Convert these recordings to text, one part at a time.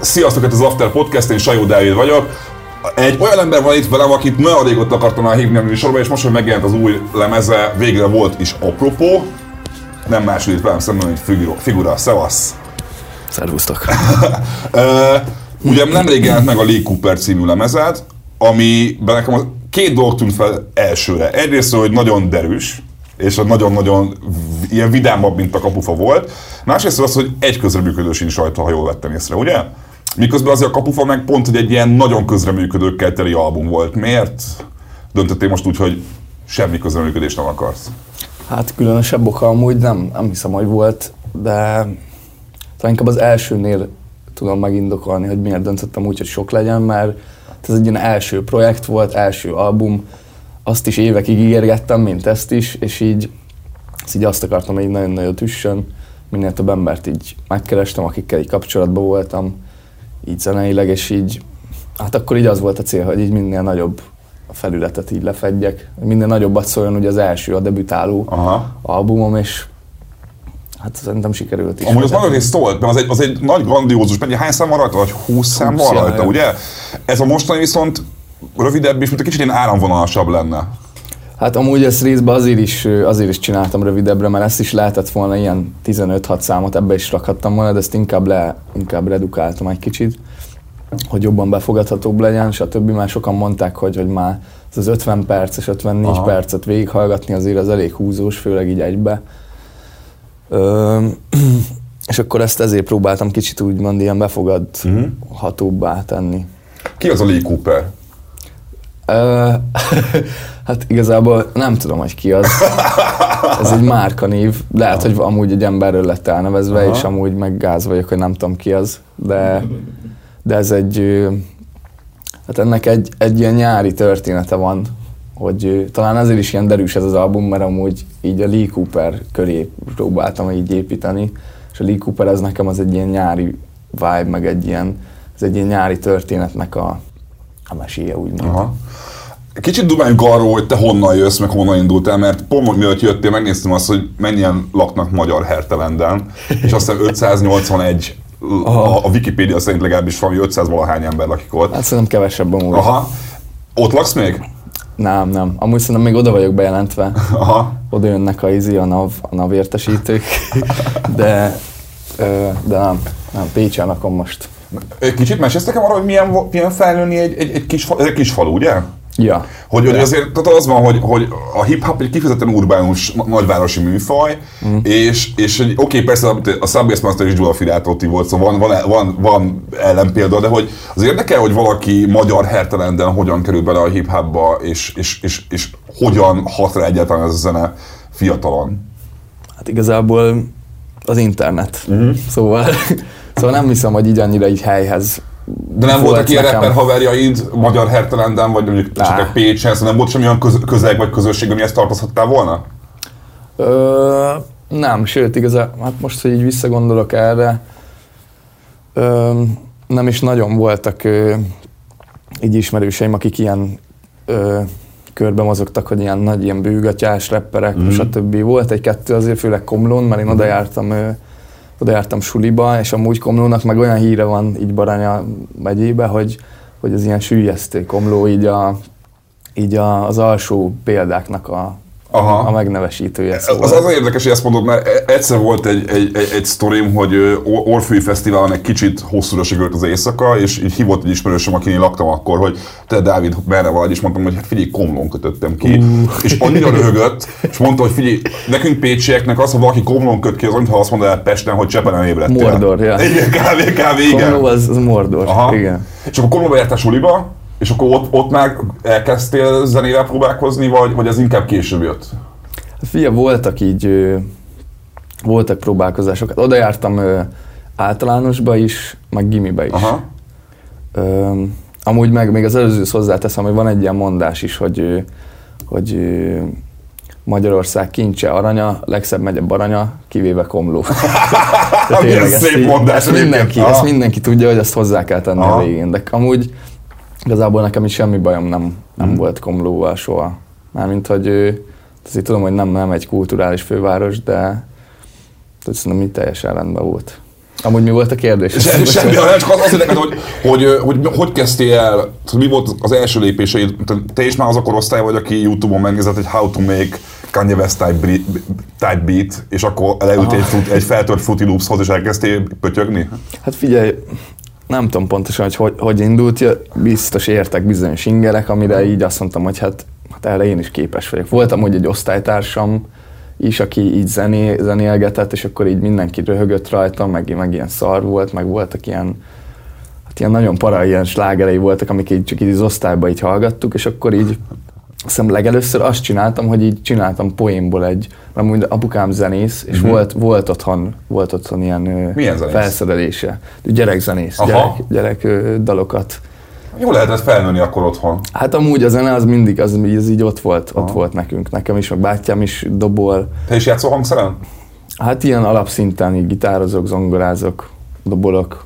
Sziasztok, ez az After Podcast, én Sajó Dávid vagyok. Egy olyan ember van itt velem, akit nagyon régóta akartam már hívni a műsorba, és most, hogy megjelent az új lemeze, végre volt is apropó. Nem más, itt velem szemben, mint figura. figura. Szevasz! Szervusztok! ugye nemrég jelent meg a Lee Cooper című lemezed, amiben nekem az két dolog tűnt fel elsőre. Egyrészt, hogy nagyon derűs, és nagyon-nagyon ilyen vidámabb, mint a kapufa volt. Másrészt az, hogy egy közreműködő sincs rajta, ha jól vettem észre, ugye? Miközben azért a kapufa meg pont, hogy egy ilyen nagyon közreműködőkkel teli album volt. Miért döntöttél most úgy, hogy semmi közreműködést nem akarsz? Hát különösebb oka amúgy nem, nem hiszem, hogy volt, de talán inkább az elsőnél tudom megindokolni, hogy miért döntöttem úgy, hogy sok legyen, mert ez egy ilyen első projekt volt, első album, azt is évekig ígérgettem, mint ezt is, és így, ezt így azt akartam, hogy nagyon nagyot üssön, minél több embert így megkerestem, akikkel így kapcsolatban voltam, így zeneileg, és így, hát akkor így az volt a cél, hogy így minél nagyobb felületet így lefedjek, minél nagyobbat szóljon ugye az első, a debütáló Aha. albumom, és Hát szerintem sikerült is. Amúgy az nagyon szólt, mert az egy, az egy nagy grandiózus, mert hány szám van rajta, vagy 20 szám van rajta, ugye? Ez a mostani viszont rövidebb és mint egy kicsit ilyen áramvonalasabb lenne. Hát amúgy ezt részben azért is, azért is csináltam rövidebbre, mert ezt is lehetett volna ilyen 15-6 számot, ebbe is rakhattam volna, de ezt inkább, le, inkább redukáltam egy kicsit, hogy jobban befogadhatóbb legyen, stb. Már sokan mondták, hogy, hogy már az 50 perces, 54 Aha. percet végighallgatni azért az elég húzós, főleg így egybe. Ö, és akkor ezt ezért próbáltam kicsit úgymond ilyen befogadhatóbbá mhm. tenni. Ki az a Lee Cooper? hát igazából nem tudom, hogy ki az. Ez egy márkanév. Lehet, hogy amúgy egy emberről lett elnevezve, Aha. és amúgy meg gáz vagyok, hogy nem tudom ki az. De, de ez egy... Hát ennek egy, egy ilyen nyári története van, hogy talán ezért is ilyen derűs ez az album, mert amúgy így a Lee Cooper köré próbáltam így építeni, és a Lee Cooper ez nekem az egy ilyen nyári vibe, meg egy ilyen, ez egy ilyen nyári történetnek a, a meséje, úgymond. Aha. Kicsit dubáljunk arról, hogy te honnan jössz, meg honnan indultál, mert pont mielőtt jöttél, megnéztem azt, hogy mennyien laknak magyar Hertelenden, és aztán 581 a, a Wikipédia szerint legalábbis valami 500 valahány ember lakik ott. Hát szerintem kevesebb amúgy. Aha. Ott laksz még? Nem, nem. Amúgy szerintem még oda vagyok bejelentve. Aha. Oda jönnek a izi, a NAV, a NAV értesítők. De, de nem, nem, Pécsen lakom most. Kicsit mesélsz nekem arra, hogy milyen, milyen felnőni egy, egy, egy, kis, egy kis falu, ugye? Ja. Hogy, hogy azért tehát az van, hogy, hogy a hip-hop egy kifejezetten urbánus, nagyvárosi műfaj, mm. és, és oké, okay, persze a Subway Master is Gyula Firátotti volt, szóval van, van, van, van ellenpélda, de hogy az érdekel, hogy valaki magyar hertelenden hogyan kerül bele a hip-hopba, és, és, és, és hogyan hat rá egyáltalán ez a zene fiatalon? Hát igazából az internet. Mm. Szóval, szóval nem hiszem, hogy így annyira így helyhez de nem voltak ilyen rapper haverjaid magyar Hertelenden, vagy mondjuk esetleg Pécsen, szóval nem volt semmilyen köz, közeg vagy közösség, amihez tartozhattál volna? Ö, nem, sőt, igazán, hát most, hogy így visszagondolok erre, ö, nem is nagyon voltak ö, így ismerőseim, akik ilyen ö, körbe mozogtak, hogy ilyen nagy ilyen bőgatyás rapperek, mm. stb. Volt egy-kettő azért, főleg Komlón, mert én oda jártam ö, oda jártam suliba, és amúgy Komlónak meg olyan híre van így Baranya megyébe, hogy, hogy az ilyen sűjesztő Komló így, a, így a, az alsó példáknak a, Aha. a megnevesítője. Szóval. Az az érdekes, hogy ezt mondod, mert e- egyszer volt egy, egy, egy, egy sztorim, hogy Orfői Fesztiválon egy kicsit hosszúra sikerült az éjszaka, és így hívott egy ismerősöm, akin laktam akkor, hogy te Dávid, merre vagy, és mondtam, hogy hát figyelj, komlón kötöttem ki. Uh. És annyira röhögött, és mondta, hogy figyelj, nekünk pécsieknek az, ha valaki komlón köt ki, az ha azt mondaná Pesten, hogy Csepelen ébredtél. Mordor, ja. Igen, kávé, kávé, igen. Komló az, az Mordor, Aha. igen. És akkor komlóba jártál suliba, és akkor ott, ott már elkezdtél zenével próbálkozni, vagy, vagy az inkább később jött? Fia, voltak így, voltak próbálkozások. Hát oda jártam általánosba is, meg gimibe is. Aha. Amúgy meg még az előzőhöz hozzáteszem, hogy van egy ilyen mondás is, hogy, hogy Magyarország kincse aranya, legszebb megye baranya, kivéve Komló. Tényleg, szép így, mondás. Ezt mindenki, ezt mindenki tudja, hogy ezt hozzá kell tenni Aha. a végén. De amúgy igazából nekem is semmi bajom nem, nem mm. volt Komlóval soha. Mármint, hogy Azért tudom, hogy nem, nem egy kulturális főváros, de, de szerintem így teljesen rendben volt. Amúgy mi volt a kérdés? Se, semmi, hanem csak az, az hogy, hogy, hogy, hogy, hogy kezdtél el, mi volt az első lépéseid? Te is már az a korosztály vagy, aki Youtube-on megnézett, hogy how to make Kanye West type, type beat, és akkor leült egy, fut, egy feltört Fruity Loopshoz, és elkezdtél pötyögni? Hát figyelj, nem tudom pontosan, hogy hogy, hogy indult, biztos értek bizonyos ingerek, amire így azt mondtam, hogy hát, hát erre én is képes vagyok. Voltam hogy egy osztálytársam is, aki így zené, zenélgetett, és akkor így mindenki röhögött rajta, meg, meg ilyen szar volt, meg voltak ilyen, hát ilyen nagyon para ilyen slágerei voltak, amik így csak így az osztályban így hallgattuk, és akkor így hiszem legelőször azt csináltam, hogy így csináltam poénból egy, mert amúgy apukám zenész, és mm-hmm. volt, volt, otthon, volt otthon ilyen Milyen zenész? felszerelése. Gyerekzenész, gyerek, gyerek dalokat. Jó lehetett felnőni akkor otthon. Hát amúgy a zene az mindig, az, az így ott volt, Aha. ott volt nekünk. Nekem is, meg bátyám is dobol. Te is játszol hangszeren? Hát ilyen alapszinten, így gitározok, zongorázok, dobolok.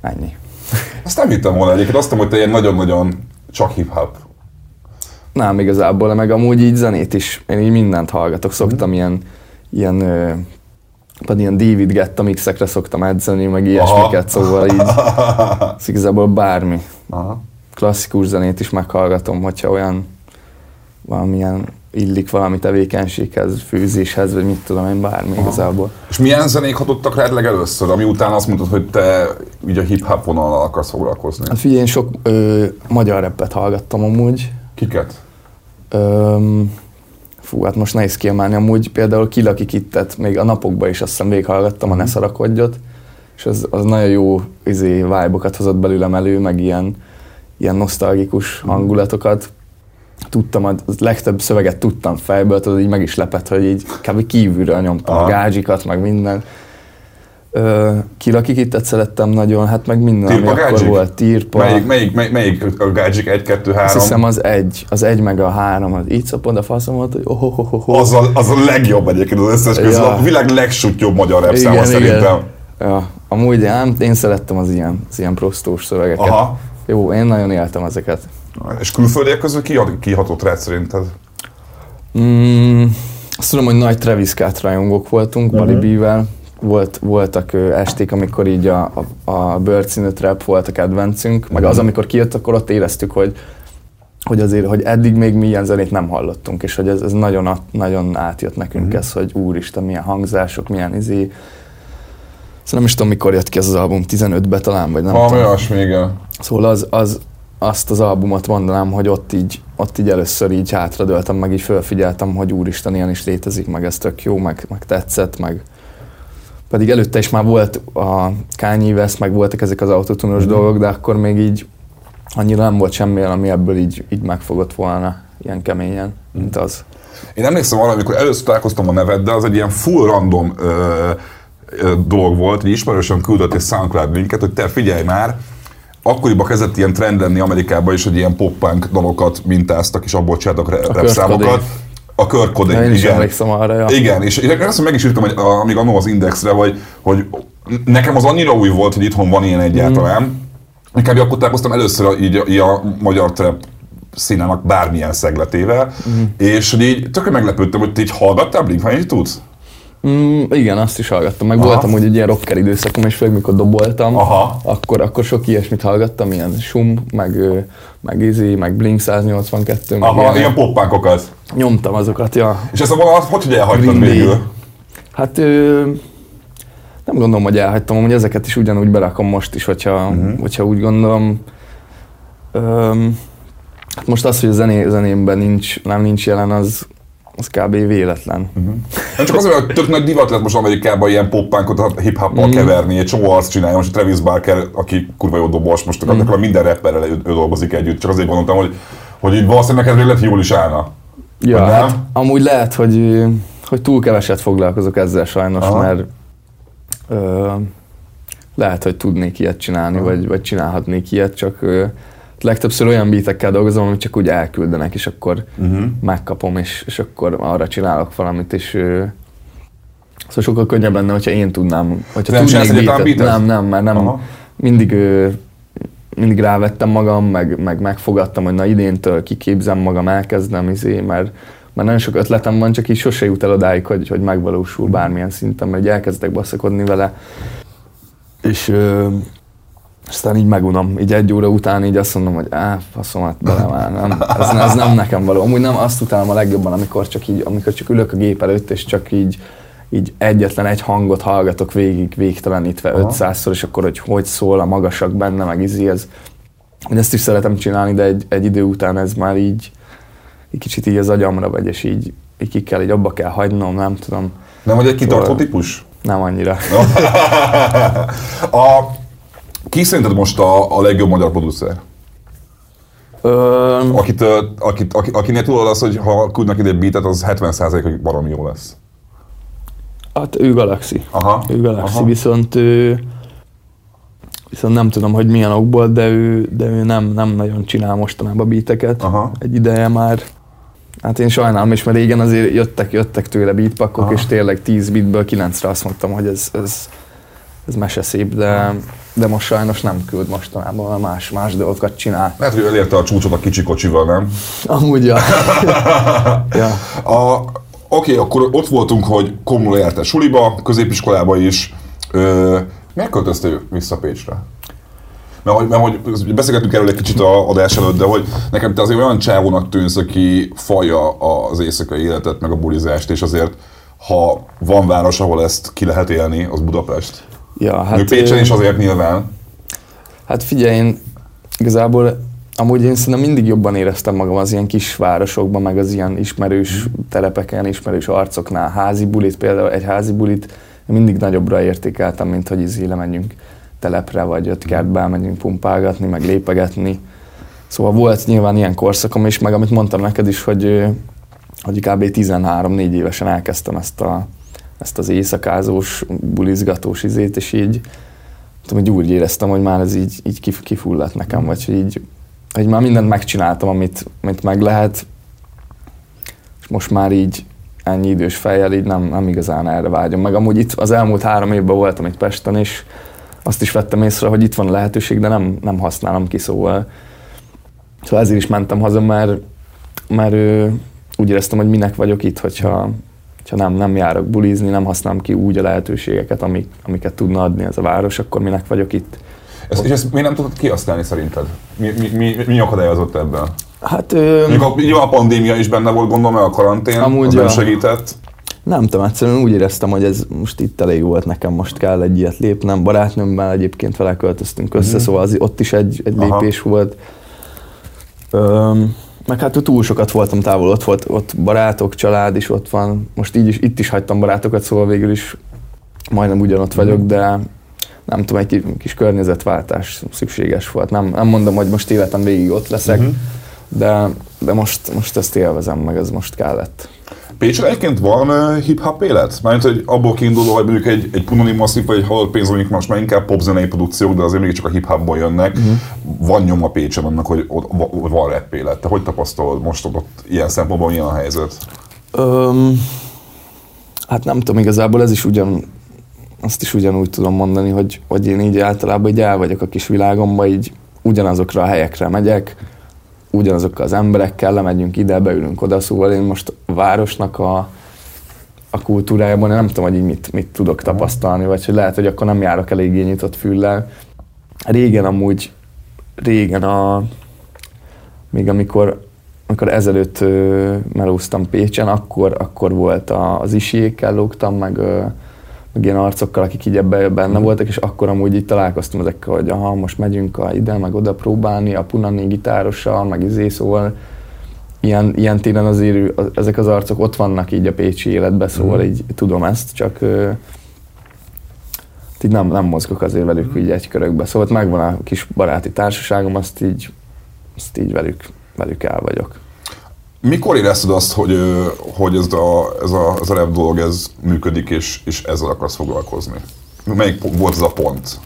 Ennyi. Azt nem hittem volna egyébként, azt mondtam, hogy te ilyen nagyon-nagyon csak hip-hop nem igazából, meg amúgy így zenét is, én így mindent hallgatok, szoktam mm. ilyen, ilyen pedig ilyen David Getta mixekre szoktam edzeni, meg ilyesmiket, Aha. szóval így ez igazából bármi. Aha. Klasszikus zenét is meghallgatom, hogyha olyan valamilyen illik valami tevékenységhez, főzéshez, vagy mit tudom én, bármi Aha. igazából. És milyen zenék hatottak rád legelőször, ami után azt mondtad, hogy te így a hip-hop vonalal akarsz foglalkozni? Hát figyelj, én sok ö, magyar rappet hallgattam amúgy, Kiket? Öm, fú, hát most nehéz kiemelni. Amúgy például Kilaki Kittet még a napokban is azt hiszem végighallgattam, a Ne szarakodjot, és az, az nagyon jó izé, vibe hozott belőlem elő, meg ilyen, ilyen nosztalgikus mhm. hangulatokat. Tudtam, a legtöbb szöveget tudtam fejből, tudod, így meg is lepett, hogy így kb. kívülről nyomtam Aha. a gázsikat, meg minden. Kilakikittet szerettem nagyon, hát meg minden, Tirpa ami akkor volt. Tirpa. Melyik, melyik, melyik, melyik a gágyik? Egy, kettő, három? Azt hiszem az egy, az egy meg a három, az így szopod a faszomat, hogy oh, oh, oh, oh. Az, a, az a legjobb egyébként az összes közül, ja. a világ legsuttyóbb magyar rap száma szerintem. Ja, amúgy én, én szerettem az ilyen, az ilyen prostós szövegeket. Aha. Jó, én nagyon éltem ezeket. És külföldiek közül ki, ki hatott rád szerinted? Mm, azt tudom, hogy nagy Travis Scott rajongók voltunk, uh-huh. Bali B-vel volt, voltak esték, amikor így a, a, a bőrcínű trap volt a kedvencünk, meg az, mhm. amikor kijött, akkor ott éreztük, hogy, hogy azért, hogy eddig még mi ilyen zenét nem hallottunk, és hogy ez, ez nagyon, nagyon átjött nekünk mm. ez, hogy úristen, milyen hangzások, milyen izé. Szóval nem is tudom, mikor jött ki ez az album, 15-be talán, vagy nem ha, tudom. még igen. Szóval az, az, azt az albumot mondanám, hogy ott így, ott így először így hátradőltem, meg így felfigyeltem, hogy úristen, ilyen is létezik, meg ez tök jó, meg, meg tetszett, meg, pedig előtte is már volt a Kanye West, meg voltak ezek az autotunos mm. dolgok, de akkor még így annyira nem volt semmi, ami ebből így, így megfogott volna ilyen keményen, mm. mint az. Én emlékszem arra, amikor először találkoztam a neveddel, az egy ilyen full random ö, ö, dolog volt, hogy ismerősen küldött egy SoundCloud linket, hogy te figyelj már, akkoriban kezdett ilyen trend lenni Amerikában is, hogy ilyen pop-punk dalokat mintáztak, és abból csináltak a körkodék. Én is igen. emlékszem arra, ja. Igen, és én azt meg is írtam, hogy amíg annó az Indexre, vagy, hogy nekem az annyira új volt, hogy itthon van ilyen egyáltalán. Mm. Inkább akkor találkoztam először a, így, így a magyar trap színának bármilyen szegletével, mm. és hogy így tökre meglepődtem, hogy te így hallgattál blink tudsz? Mm, igen, azt is hallgattam. Meg Aha. voltam, hogy egy ilyen rocker időszakom, és főleg mikor doboltam, Aha. Akkor, akkor sok ilyesmit hallgattam, ilyen Sum, meg, meg Izzy, meg Blink 182. Meg Aha, ilyen, ilyen poppánkokat. Nyomtam azokat, ja. És ezt a vonalat hogy, hogy elhagytad végül? Hát ö, nem gondolom, hogy elhagytam, hogy ezeket is ugyanúgy berakom most is, hogyha, uh-huh. hogyha úgy gondolom. Ö, hát most az, hogy a zené, zenémben nincs, nem nincs jelen, az, az kb. véletlen. Uh-huh. Nem csak azért, hogy tök nagy divat lett most Amerikában ilyen poppánkot hip hop mm. keverni, egy csomó arc csinálja, most Travis Barker, aki kurva jó dobos, most mm. akkor minden rapperrel ő, ő, dolgozik együtt, csak azért gondoltam, hogy, hogy így valószínűleg neked lehet jól is állna. Ja, hát amúgy lehet, hogy, hogy túl keveset foglalkozok ezzel sajnos, Aha. mert ö, lehet, hogy tudnék ilyet csinálni, vagy, vagy csinálhatnék ilyet, csak ö, legtöbbször olyan beatekkel dolgozom, amit csak úgy elküldenek, és akkor uh-huh. megkapom, és, és akkor arra csinálok valamit, és szóval sokkal könnyebb lenne, hogyha én tudnám, hogyha nem tudnék beatet. Nem, nem, mert nem, Aha. mindig mindig rávettem magam, meg, meg megfogadtam, hogy na idéntől kiképzem magam, elkezdem, izé, mert, mert nagyon sok ötletem van, csak így sose jut el odáig, hogy, hogy megvalósul bármilyen szinten, mert elkezdek baszakodni vele, és aztán így megunom, így egy óra után így azt mondom, hogy á, faszomat bele már, nem, ez, ez, nem nekem való. Amúgy nem azt utálom a legjobban, amikor csak így, amikor csak ülök a gép előtt, és csak így, így egyetlen egy hangot hallgatok végig, végtelenítve 500-szor, és akkor, hogy hogy szól a magasak benne, meg izi, ez, ezt is szeretem csinálni, de egy, egy idő után ez már így, egy kicsit így az agyamra vagy, és így, így ki kell, így abba kell hagynom, nem tudom. Nem vagy egy kitartó szóval, típus? Nem annyira. a, ki szerinted most a, a legjobb magyar producer? Ö... Akit, akit, akit, akinél tudod az, hogy ha küldnek ide egy beatet, az 70% hogy baromi jó lesz. Hát ő Galaxy. Aha. Ő Galaxy, Aha. viszont ő, viszont nem tudom, hogy milyen okból, de ő, de ő nem, nem nagyon csinál mostanában beateket. Aha. Egy ideje már. Hát én sajnálom is, mert régen azért jöttek, jöttek tőle beatpakok, Aha. és tényleg 10 beatből 9-re azt mondtam, hogy ez, ez, ez meseszép, de, de most sajnos nem küld mostanában, mert más, más dolgokat csinál. Lehet, hogy elérte a csúcsot a kicsi kocsival, nem? Amúgy, ja. ja. A, oké, akkor ott voltunk, hogy kommunul jártál suliba, középiskolába is. Ö, miért költöztél vissza Pécsre? Mert hogy, mert hogy beszélgettünk erről egy kicsit a adás előtt, de hogy nekem te azért olyan csávónak tűnsz, aki falja az éjszakai életet, meg a bulizást, és azért ha van város, ahol ezt ki lehet élni, az Budapest. Ja Hát, Pécsen is azért nyilván. Hát figyelj, én igazából amúgy én szerintem mindig jobban éreztem magam az ilyen kis városokban, meg az ilyen ismerős telepeken, ismerős arcoknál. Házi bulit, például egy házi bulit mindig nagyobbra értékeltem, mint hogy izé lemegyünk telepre, vagy öt kertbe megyünk pumpálgatni, meg lépegetni. Szóval volt nyilván ilyen korszakom is, meg amit mondtam neked is, hogy, hogy kb. 13-4 évesen elkezdtem ezt, a, ezt az éjszakázós, bulizgatós izét, és így tudom, hogy úgy éreztem, hogy már ez így, így kif- kifulladt nekem, vagy hogy így, hogy már mindent megcsináltam, amit, amit meg lehet, és most már így ennyi idős fejjel így nem, nem igazán erre vágyom. Meg amúgy itt az elmúlt három évben voltam itt Pesten, és azt is vettem észre, hogy itt van lehetőség, de nem, nem használom ki, szóval, szóval ezért is mentem haza, mert, mert úgy éreztem, hogy minek vagyok itt, hogyha, hogyha nem, nem járok bulizni, nem használom ki úgy a lehetőségeket, amik, amiket tudna adni ez a város, akkor minek vagyok itt. Ezt, és ezt miért nem tudod kihasználni szerinted? Mi, mi, mi, mi akadályozott ebben? Hát ö, a, nyilván a pandémia is benne volt, gondolom, a karantén Amúgy az nem ja. segített. nem tudom, egyszerűen úgy éreztem, hogy ez most itt elég volt nekem, most kell egy ilyet lépnem. Barátnőmmel egyébként vele költöztünk össze, Mhm. szóval az, ott is egy, egy Aha. lépés volt. Öm, meg hát túl sokat voltam távol, ott volt ott barátok, család is ott van. Most így is, itt is hagytam barátokat, szóval végül is majdnem ugyanott vagyok, de nem tudom, egy ki- kis környezetváltás szükséges volt. Nem, nem mondom, hogy most életem végig ott leszek, Mhm. de, de most, most ezt élvezem, meg ez most kellett. Pécsen egyébként van hip-hop élet? Mármint, hogy abból kiindulva, hogy mondjuk egy, egy Punani Massive vagy egy halott pénz, amik most már inkább popzenei produkciók, de azért mégiscsak a hip-hopból jönnek. Mhm. Van nyoma Pécsen annak, hogy ott va- van rap élet. Te hogy tapasztalod most ott, ott ilyen szempontból milyen a helyzet? Öm, hát nem tudom, igazából ez is ugyan, azt is ugyanúgy tudom mondani, hogy, hogy én így általában így el vagyok a kis világomban, így ugyanazokra a helyekre megyek, ugyanazokkal az emberekkel, lemegyünk ide, beülünk oda, szóval én most a városnak a, a kultúrájában nem tudom, hogy így mit, mit tudok tapasztalni, vagy hogy lehet, hogy akkor nem járok eléggé nyitott füllel. Régen amúgy, régen a, még amikor, amikor ezelőtt melóztam Pécsen, akkor, akkor volt az isiékkel lógtam, meg, meg ilyen arcokkal, akik így ebbe, benne voltak, és akkor amúgy így találkoztam ezekkel, hogy aha, most megyünk a ide, meg oda próbálni, a Punani gitárossal, meg izé, szóval ilyen, ilyen téren azért az- ezek az arcok ott vannak így a pécsi életben, szóval Mhm. így tudom ezt, csak ö, így nem, nem mozgok azért velük így egy körökbe. Szóval megvan a kis baráti társaságom, azt így, azt így velük, velük el vagyok. Mikor érezted azt, hogy, hogy ez a, ez a, ez a rap dolog ez működik, és, és ezzel akarsz foglalkozni? Melyik volt ez a pont?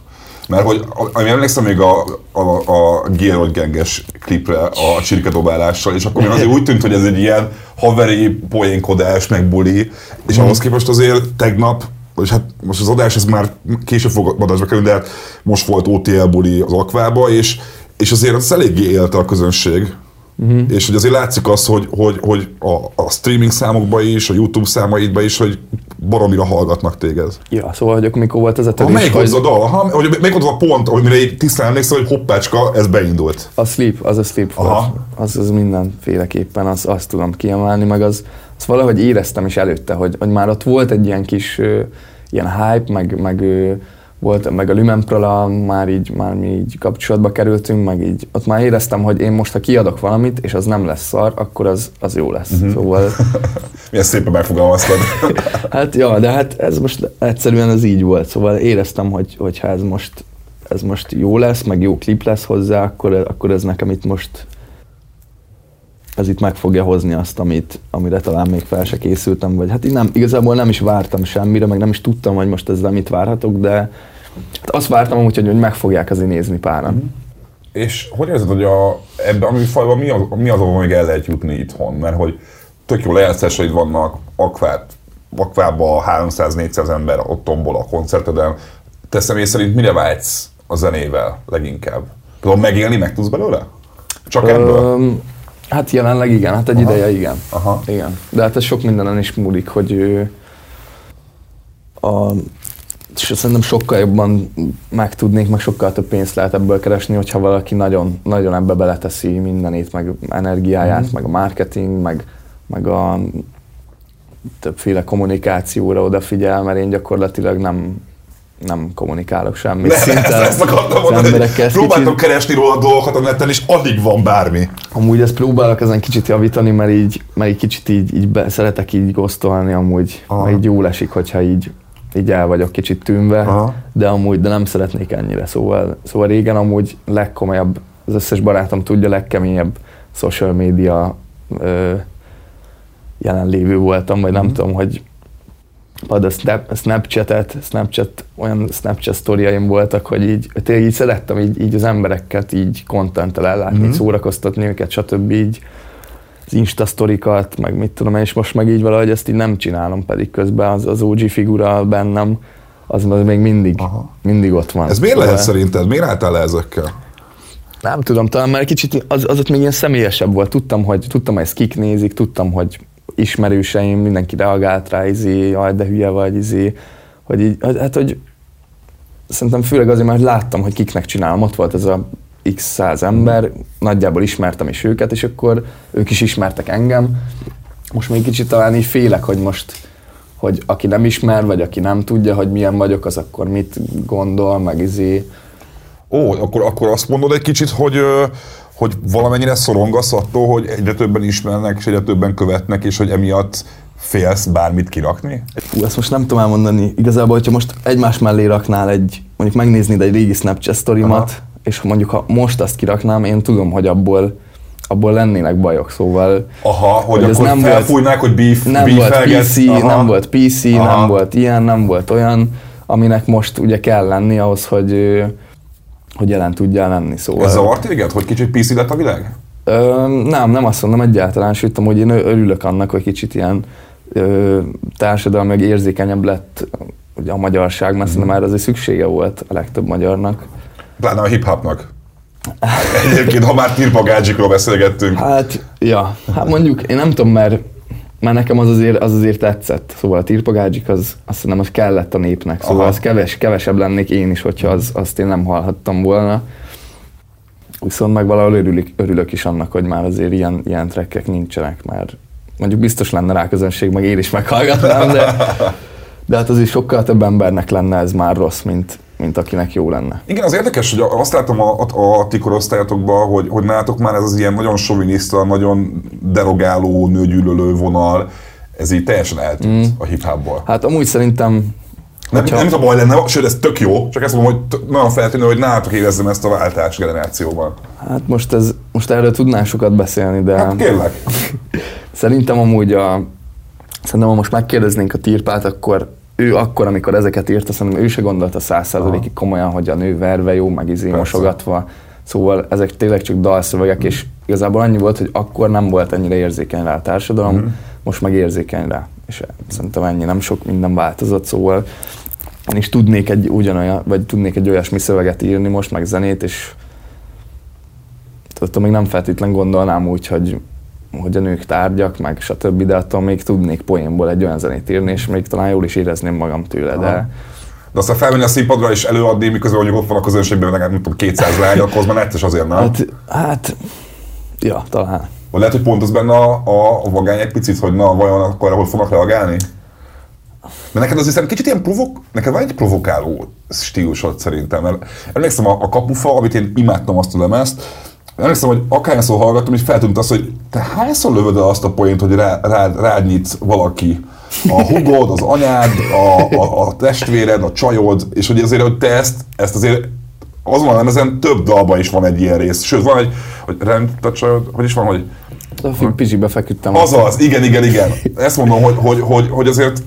Mert hogy, ami emlékszem még a, a, a Gerold Genges klipre a csirkedobálással, és akkor még azért úgy tűnt, hogy ez egy ilyen haveri poénkodás, meg buli, és ahhoz képest azért tegnap, és hát most az adás ez már később fog adásba kerülni, de hát most volt OTL buli az Akvába, és, és azért az eléggé élte a közönség. Uh-huh. És hogy azért látszik az, hogy, hogy, hogy a, a streaming számokba is, a YouTube számaidba is, hogy baromira hallgatnak téged. Ja, szóval, hogy mikor volt ez a törés? Ha, melyik hogy... az a dal? Ha, hogy melyik az a pont, hogy mire tisztán emlékszel, hogy hoppácska, ez beindult? A Sleep, az a Sleep Aha. Az, az mindenféleképpen, az, azt tudom kiemelni, meg az, az valahogy éreztem is előtte, hogy, hogy már ott volt egy ilyen kis ilyen hype, meg, meg volt, meg a Lumenprola már így, már mi így kapcsolatba kerültünk, meg így ott már éreztem, hogy én most, ha kiadok valamit, és az nem lesz szar, akkor az, az jó lesz. Uh-huh. Szóval... Milyen szépen megfogalmaztad. hát ja, de hát ez most egyszerűen ez így volt, szóval éreztem, hogy, hogy ha ez most, ez most jó lesz, meg jó klip lesz hozzá, akkor, akkor ez nekem itt most ez itt meg fogja hozni azt, amit, amire talán még fel se készültem, vagy hát én nem, igazából nem is vártam semmire, meg nem is tudtam, hogy most ezzel mit várhatok, de hát azt vártam amúgy, hogy, meg fogják azért nézni páran. Mm. És hogy érzed, hogy a, ebben a műfajban mi az, mi az, ahol még el lehet jutni itthon? Mert hogy tök jó lejátszásaid vannak, akvát, akvában 300-400 ember ott tombol a koncerteden. Te személy szerint mire vágysz a zenével leginkább? Tudom megélni, meg tudsz belőle? Csak ebből? Um, Hát jelenleg igen, hát egy Aha. ideje igen. Aha. igen. De hát ez sok mindenen is múlik, hogy a, és szerintem sokkal jobban megtudnék, meg sokkal több pénzt lehet ebből keresni, hogyha valaki nagyon, nagyon ebbe beleteszi mindenét, meg energiáját, mm. meg a marketing, meg, meg a többféle kommunikációra odafigyel, mert én gyakorlatilag nem, nem kommunikálok semmit. Ne, szinte ezt, ezt akartam mondani, hogy próbáltok kicsit... keresni róla dolgokat a neten, és alig van bármi. Amúgy ezt próbálok ezen kicsit javítani, mert így, mert így kicsit így, így be, szeretek így gosztolni, amúgy, Aha. mert így jól esik, hogyha így, így el vagyok kicsit tűnve, Aha. de amúgy, de nem szeretnék ennyire. Szóval, szóval régen amúgy legkomolyabb, az összes barátom tudja, legkeményebb social media ö, jelenlévő voltam, vagy nem mm. tudom, hogy ad a, snap, Snapchat-et, Snapchat, olyan Snapchat sztoriaim voltak, hogy így, tényleg így szerettem így, így az embereket így kontenttel ellátni, mm-hmm. szórakoztatni őket, stb. így az Insta sztorikat, meg mit tudom és most meg így valahogy ezt így nem csinálom, pedig közben az, az OG figura bennem, az, az még mindig, Aha. mindig ott van. Ez miért lehet szerinted? Miért álltál le ezekkel? Nem tudom, talán már kicsit az, az ott még ilyen személyesebb volt. Tudtam, hogy, tudtam, hogy ezt kik nézik, tudtam, hogy ismerőseim, mindenki reagált rá, izé, jaj, de hülye vagy, izé, hogy így, hát, hogy szerintem főleg azért, mert láttam, hogy kiknek csinálom, ott volt ez a x száz ember, nagyjából ismertem is őket, és akkor ők is ismertek engem. Most még kicsit talán így félek, hogy most, hogy aki nem ismer, vagy aki nem tudja, hogy milyen vagyok, az akkor mit gondol, meg izé. Ó, akkor, akkor azt mondod egy kicsit, hogy hogy valamennyire szorongasz attól, hogy egyre többen ismernek, és egyre többen követnek, és hogy emiatt félsz bármit kirakni? Fú, ezt most nem tudom elmondani. Igazából, hogyha most egymás mellé raknál egy, mondjuk megnéznéd egy régi Snapchat sztorimat, és mondjuk ha most azt kiraknám, én tudom, hogy abból abból lennének bajok, szóval... Aha, hogy, hogy akkor nem felfújnák, hogy beef, nem volt PC, Aha. nem volt PC, Aha. nem volt ilyen, nem volt olyan, aminek most ugye kell lenni ahhoz, hogy hogy jelen tudjál lenni. Szóval... Ez zavart téged, hogy kicsit PC lett a világ? Ö, nem, nem azt mondom egyáltalán, sőt, hogy én örülök annak, hogy kicsit ilyen ö, társadalmi, meg érzékenyebb lett ugye a magyarság, mert mm. már azért szüksége volt a legtöbb magyarnak. Pláne a hip-hopnak. Egyébként, ha már tirpagádzsikról beszélgettünk. Hát, ja, hát mondjuk, én nem tudom, mert mert nekem az azért, az azért tetszett. Szóval a tirpagágyik az, azt hiszem, az kellett a népnek. Szóval Aha. az keves, kevesebb lennék én is, hogyha az, azt én nem hallhattam volna. Viszont meg valahol örülök, örülök is annak, hogy már azért ilyen, ilyen trekkek nincsenek, mert mondjuk biztos lenne rá közönség, meg én is meghallgatnám, de, de hát azért sokkal több embernek lenne ez már rossz, mint, mint akinek jó lenne. Igen, az érdekes, hogy azt látom a, a, a ti korosztályatokban, hogy, hogy nálatok már ez az ilyen nagyon soviniszta, nagyon derogáló, nőgyűlölő vonal, ez így teljesen eltűnt mm. a hip-hopból. Hát amúgy szerintem nem, hogyha... nem, nem a baj lenne, sőt ez tök jó, csak ezt mondom, hogy nagyon feltűnő, hogy nálatok érezzem ezt a váltás generációban. Hát most, ez, most erről tudnál sokat beszélni, de... Hát kérlek. szerintem amúgy a... Szerintem ha most megkérdeznénk a tirpát, akkor ő akkor, amikor ezeket írta, szerintem ő se gondolta százszerzalékig komolyan, hogy a nő verve jó, meg izé mosogatva. Szóval ezek tényleg csak dalszövegek, mm. és igazából annyi volt, hogy akkor nem volt ennyire érzékeny rá a társadalom, mm. most meg érzékeny rá. És szerintem ennyi, nem sok minden változott, szóval én is tudnék egy ugyanolyan, vagy tudnék egy olyasmi szöveget írni most, meg zenét, és attól még nem feltétlen gondolnám úgy, hogy, hogy a nők tárgyak, meg stb., de attól még tudnék poénból egy olyan zenét írni, és még talán jól is érezném magam tőle, de De aztán felmenni a színpadra és előadni, miközben mondjuk ott van a közönségben, meg nem tudom, 200 lány, akkor az már netes azért, nem? hát, hát ja, talán. Vagy lehet, hogy pont az benne a, a, a vagány egy picit, hogy na, vajon akkor ahol fognak reagálni? Mert neked az hiszem kicsit ilyen provok, neked van egy provokáló stílusod szerintem, mert emlékszem a, a kapufa, amit én imádtam azt a lemezt, emlékszem, hogy akárszor hallgattam, hogy feltűnt az, hogy te hányszor lövöd el azt a poént, hogy rá, rá, rád nyit valaki, a hugod, az anyád, a, a, a testvéred, a csajod, és hogy azért, hogy te ezt, ezt azért azon a lemezen több dalban is van egy ilyen rész. Sőt, van egy, hogy rend a csajod, hogy is van, hogy pizsibe feküdtem. Azaz, igen, igen, igen. Ezt mondom, hogy, hogy, hogy, hogy azért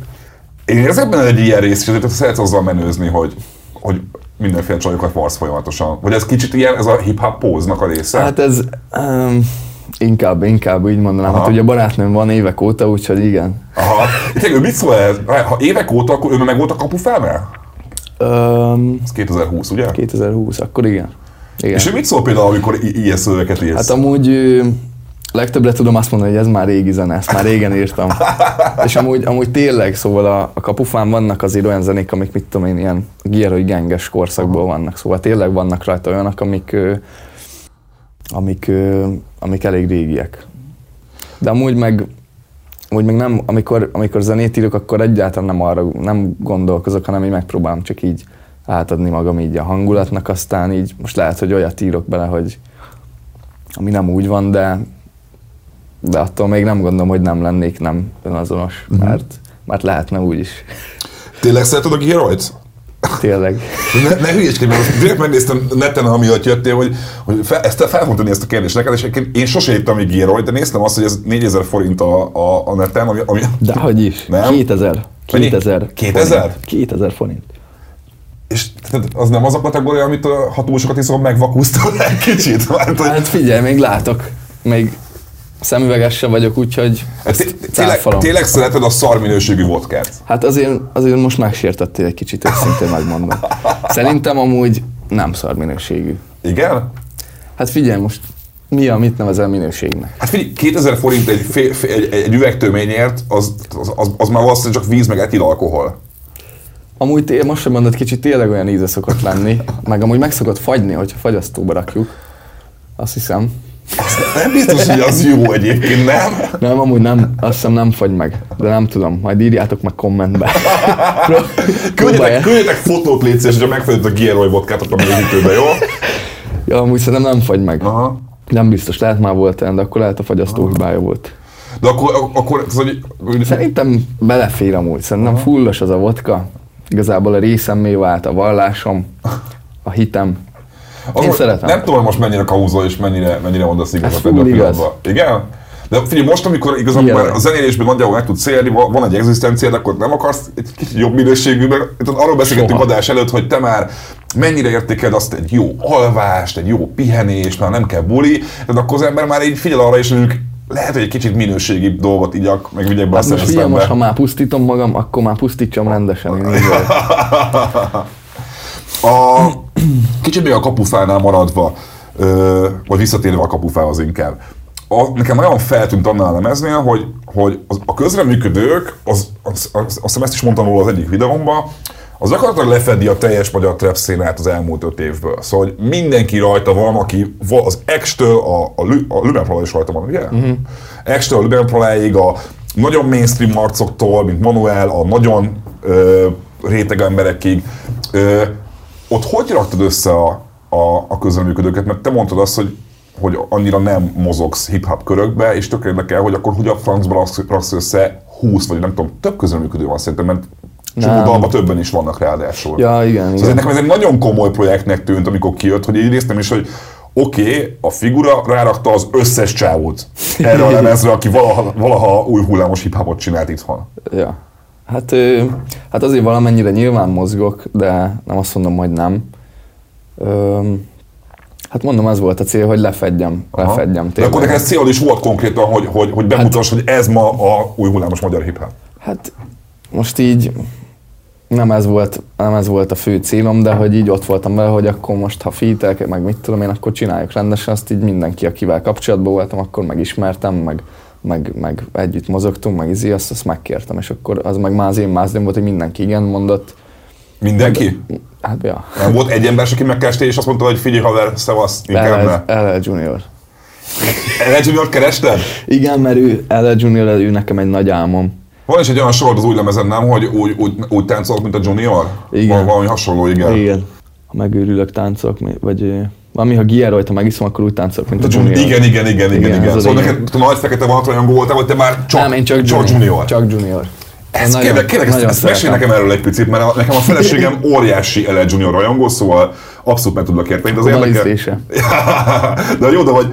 én érzek benne egy ilyen rész, és azért szeretsz azzal menőzni, hogy, hogy mindenféle csajokat varsz folyamatosan. Vagy ez kicsit ilyen, ez a hip-hop póznak a része? Hát ez um, inkább, inkább így mondanám. Aha. Hát ugye barátnőm van évek óta, úgyhogy igen. Aha. Tényleg, ő mit szól ez? Ha évek óta, akkor ő meg volt a kapufámel? Um, Ez 2020, ugye? 2020, akkor igen. igen. És ő mit szól például, amikor i- ilyen szövegeket írsz? Hát amúgy legtöbbre tudom azt mondani, hogy ez már régi zene, ezt már régen írtam. És amúgy, amúgy tényleg, szóval a, a kapufán vannak azért olyan zenék, amik mit tudom én, ilyen Gieroy genges korszakból vannak, szóval tényleg vannak rajta olyanok, amik, amik, amik elég régiek. De amúgy meg, amúgy meg nem, amikor, amikor zenét írok, akkor egyáltalán nem arra nem gondolkozok, hanem így megpróbálom csak így átadni magam így a hangulatnak, aztán így most lehet, hogy olyat írok bele, hogy ami nem úgy van, de, de attól még nem gondolom, hogy nem lennék nem önazonos, uh-huh. mert, mert lehetne úgy is. Tényleg szereted a Geroid? Tényleg. Ne, ne hülyeskedj, mert direkt megnéztem neten, amiatt jöttél, hogy, hogy fel, ezt fel fogom tenni ezt a kérdést neked, és én sose írtam még Geroid, de néztem azt, hogy ez 4000 forint a, a, a neten, ami, ami De hogy is? Nem? 2000. Mennyi? 2000. 2000? forint. 2000 forint. és az nem az a kategória, amit a, ha túl sokat iszom, megvakusztam egy kicsit. Mert, hogy, Hát figyelj, még látok. Még szemüveges se vagyok, úgyhogy Hát ezt tényleg, tényleg szereted a szar minőségű vodkát. Hát azért, azért most megsértettél egy kicsit, őszintén megmondom. Szerintem amúgy nem szar minőségű. Igen? Hát figyelj most, mi a, mit nevezel minőségnek? Hát figyelj, 2000 forint egy, fél, fél, egy, egy üvegtöményért, az, az, az, az, már valószínűleg csak víz meg etil alkohol. Amúgy té- most sem mondod, kicsit tényleg olyan íze szokott lenni, meg amúgy meg szokott fagyni, hogyha fagyasztóba rakjuk. Azt hiszem. Nem biztos, hogy az jó egyébként, nem? Nem, amúgy nem, azt hiszem nem fagy meg, de nem tudom, majd írjátok meg kommentbe. Küldjetek, küldjetek fotót, légy szíves, hogyha megfelelőt a Gieroy vodkát, akkor a mélyítőbe, jó? Ja, amúgy szerintem nem fagy meg. Aha. Nem biztos, lehet már volt olyan, de akkor lehet a fagyasztó hibája volt. De akkor, akkor az, hogy, Szerintem belefér amúgy, szerintem fullos az a vodka. Igazából a részemmé vált a vallásom, a hitem. Az, Én szeretem. Nem tudom, most mennyire kauzol és mennyire, mennyire mondasz igazat ebben a pillanatban. Igen? De figyelj, most, amikor igazából már a zenélésben nagyjából meg tudsz élni, va- van egy egzisztenciád, akkor nem akarsz egy kicsit jobb minőségű, mert arról beszélgettünk adás előtt, hogy te már mennyire értékeled azt egy jó alvást, egy jó pihenést, már nem kell buli, tehát akkor az ember már így figyel arra is, hogy lehet, hogy egy kicsit minőségibb dolgot igyak, meg vigyek be a Hát most figyelj, most ha már pusztítom magam, akkor már pusztítsam rendesen. Én. A, kicsit még a kapufánál maradva, ö, vagy visszatérve a kapufához inkább. A, nekem olyan feltűnt annál a lemeznél, hogy, hogy az, a közreműködők, az, az, az, azt hiszem ezt is mondtam róla az egyik videómban, az gyakorlatilag lefedi a teljes magyar trap szénát az elmúlt öt évből. Szóval hogy mindenki rajta van, aki az X-től a, a, Lü- a Lübenprola is rajta van, ugye? Uh-huh. X-től a Lübenproláig a nagyon mainstream arcoktól, mint Manuel, a nagyon ö, réteg emberekig. Ö, ott hogy raktad össze a, a, a közreműködőket? Mert te mondtad azt, hogy, hogy annyira nem mozogsz hip-hop körökbe, és tök érdekel, hogy akkor hogy a francba raksz, össze 20, vagy nem tudom, több közreműködő van szerintem, mert csomó dalban többen is vannak ráadásul. Ja, igen, Szóval igen. nekem ez egy nagyon komoly projektnek tűnt, amikor kijött, hogy így néztem is, hogy oké, okay, a figura rárakta az összes csávót erre a lemezre, aki valaha, valaha új hullámos hip-hopot csinált itthon. Ja. Hát, hát azért valamennyire nyilván mozgok, de nem azt mondom, hogy nem. Hát mondom, ez volt a cél, hogy lefedjem, Aha. lefedjem De akkor neked célod is volt konkrétan, hogy, hogy, hogy bemutass, hogy ez ma a új hullámos magyar hip-hop. Hát most így nem ez, volt, nem ez volt a fő célom, de hogy így ott voltam vele, hogy akkor most, ha fitek, meg mit tudom én, akkor csináljuk rendesen, azt így mindenki, akivel kapcsolatban voltam, akkor megismertem, meg, meg, meg együtt mozogtunk, meg izé, azt, azt megkértem, és akkor az meg már az én mázdém volt, hogy mindenki igen mondott. Mindenki? Meg, hát, ja. Nem volt egy ember, aki megkereste, és azt mondta, hogy figyelj haver, szevasz, inkább ne. LL Junior. LL Junior kerested? Igen, mert ő, LL Junior, ő nekem egy nagy álmom. Van is egy olyan sor az új lemezen, nem, hogy úgy, úgy, úgy táncolok, mint a Junior? Igen. Valami hasonló, igen. Igen. Ha megőrülök, táncolok, vagy valami, ha Gia rajta megiszom, akkor úgy táncolok, mint a, a Junior. Igen, igen, igen, igen, igen. igen. Szóval neked a nagy fekete vonat voltál, vagy te már csak, Nem, én csak, csak junior. junior. Csak Junior. Ez nagyon, kérlek, kérlek nagyon ezt, ezt mesélj nekem erről egy picit, mert nekem a feleségem óriási LL Junior rajongó, szóval abszolút meg tudlak érteni. Az érdekel... de jó, de hogy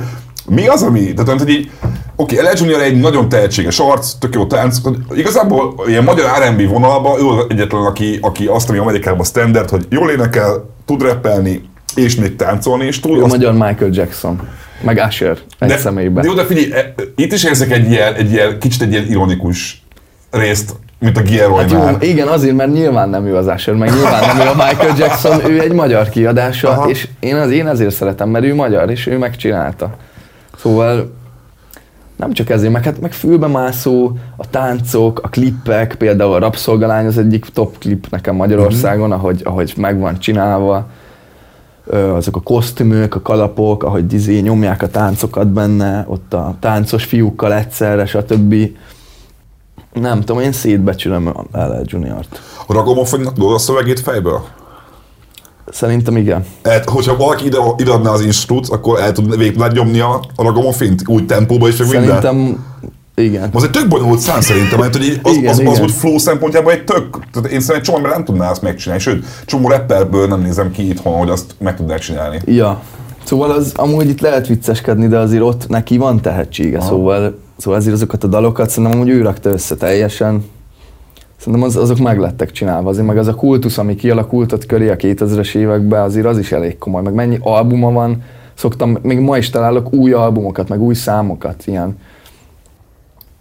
mi az, ami, tehát hogy így, oké, okay, LL Junior egy nagyon tehetséges arc, tök jó tánc, igazából ilyen magyar R&B vonalban ő egyetlen, aki, aki azt, ami Amerikában standard, hogy jól énekel, tud rappelni, és még táncolni is tud. A azt... magyar Michael Jackson. Meg Usher egy de, személyben. De jó, de figyelj, e, itt is érzek egy ilyen, egy ilyen, kicsit egy ilyen ironikus részt, mint a Gieroy hát jó, igen, azért, mert nyilván nem ő az Usher, meg nyilván nem ő a Michael Jackson, ő egy magyar kiadása, Aha. és én, az, én ezért szeretem, mert ő magyar, és ő megcsinálta. Szóval nem csak ezért, meg, hát, meg fülbe mászó, a táncok, a klippek, például a Rapszolgalány az egyik top klip nekem Magyarországon, uh-huh. ahogy, ahogy meg van csinálva. Azok a kosztümök, a kalapok, ahogy dizé nyomják a táncokat benne, ott a táncos fiúkkal egyszerre, stb. Nem tudom, én szétbecsülöm LL Junior-t. A Ragomofonynak tudod a szövegét fejből? Szerintem igen. Hát, hogyha valaki ide, ide adná az instrut, akkor el tud végig nyomni a, a ragomofint úgy tempóba és Szerintem minden. Igen. Az egy tök bonyolult szám szerintem, mert hogy az, igen, az, az, az, hogy flow szempontjából egy tök, tehát én szerintem csomó nem tudná azt megcsinálni, sőt, csomó rapperből nem nézem ki itthon, hogy azt meg tudnák csinálni. Ja. Szóval az amúgy itt lehet vicceskedni, de azért ott neki van tehetsége, Aha. szóval, szóval ezért azokat a dalokat szerintem amúgy ő rakta össze teljesen, Szerintem az, azok meg lettek csinálva, azért meg az a kultusz, ami kialakult ott köré a 2000-es években, azért az is elég komoly, meg mennyi albuma van, szoktam, még ma is találok új albumokat, meg új számokat, ilyen.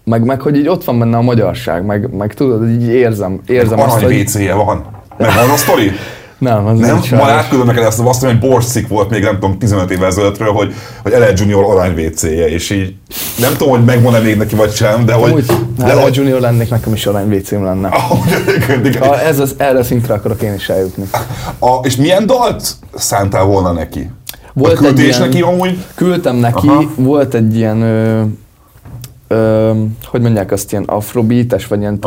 Meg, meg hogy így ott van benne a magyarság, meg, meg tudod, így érzem, érzem azt, hogy... WC-je van. Meg van a sztori? Nem, az nem. Ma átküldöm neked ezt, azt hogy borszik volt még nem tudom 15 évvel ezelőttről, hogy, hogy LL Junior arany WC-je, és így nem tudom, hogy megvan-e még neki vagy sem, de hogy... Úgy, de LL Junior lennék, nekem is arany WC-m lenne. ha ez az, erre a szintre akarok én is eljutni. A, és milyen dalt szántál volna neki? Volt egy ilyen, neki amúgy? Küldtem neki, Aha. volt egy ilyen, ö, hogy mondják azt, ilyen afrobeates, vagy ilyen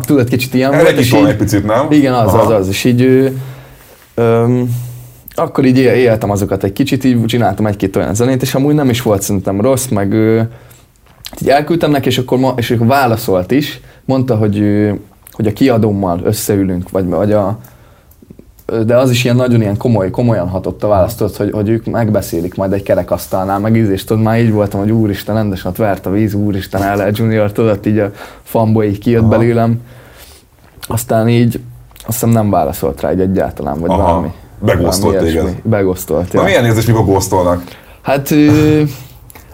tudod, kicsit ilyen volt. is van egy picit, nem? Igen, az, az, az. És így akkor így éltem azokat egy kicsit, így csináltam egy-két olyan zenét, és amúgy nem is volt szerintem rossz, meg így elküldtem neki, és akkor, ma, és akkor válaszolt is, mondta, hogy, hogy a kiadómmal összeülünk, vagy, vagy a, de az is ilyen nagyon ilyen komoly, komolyan hatott a választott, hogy, hogy ők megbeszélik majd egy kerekasztalnál, meg íz, és tudod, már így voltam, hogy úristen, rendesen ott vert a víz, úristen, LL Junior, tudod, így a fanboy így kijött Aha. belőlem. Aztán így, azt hiszem nem válaszolt rá egy egyáltalán, vagy Aha. valami. Begosztolt téged. Begosztolt, ja. Na milyen érzés, mikor góztolnak? Hát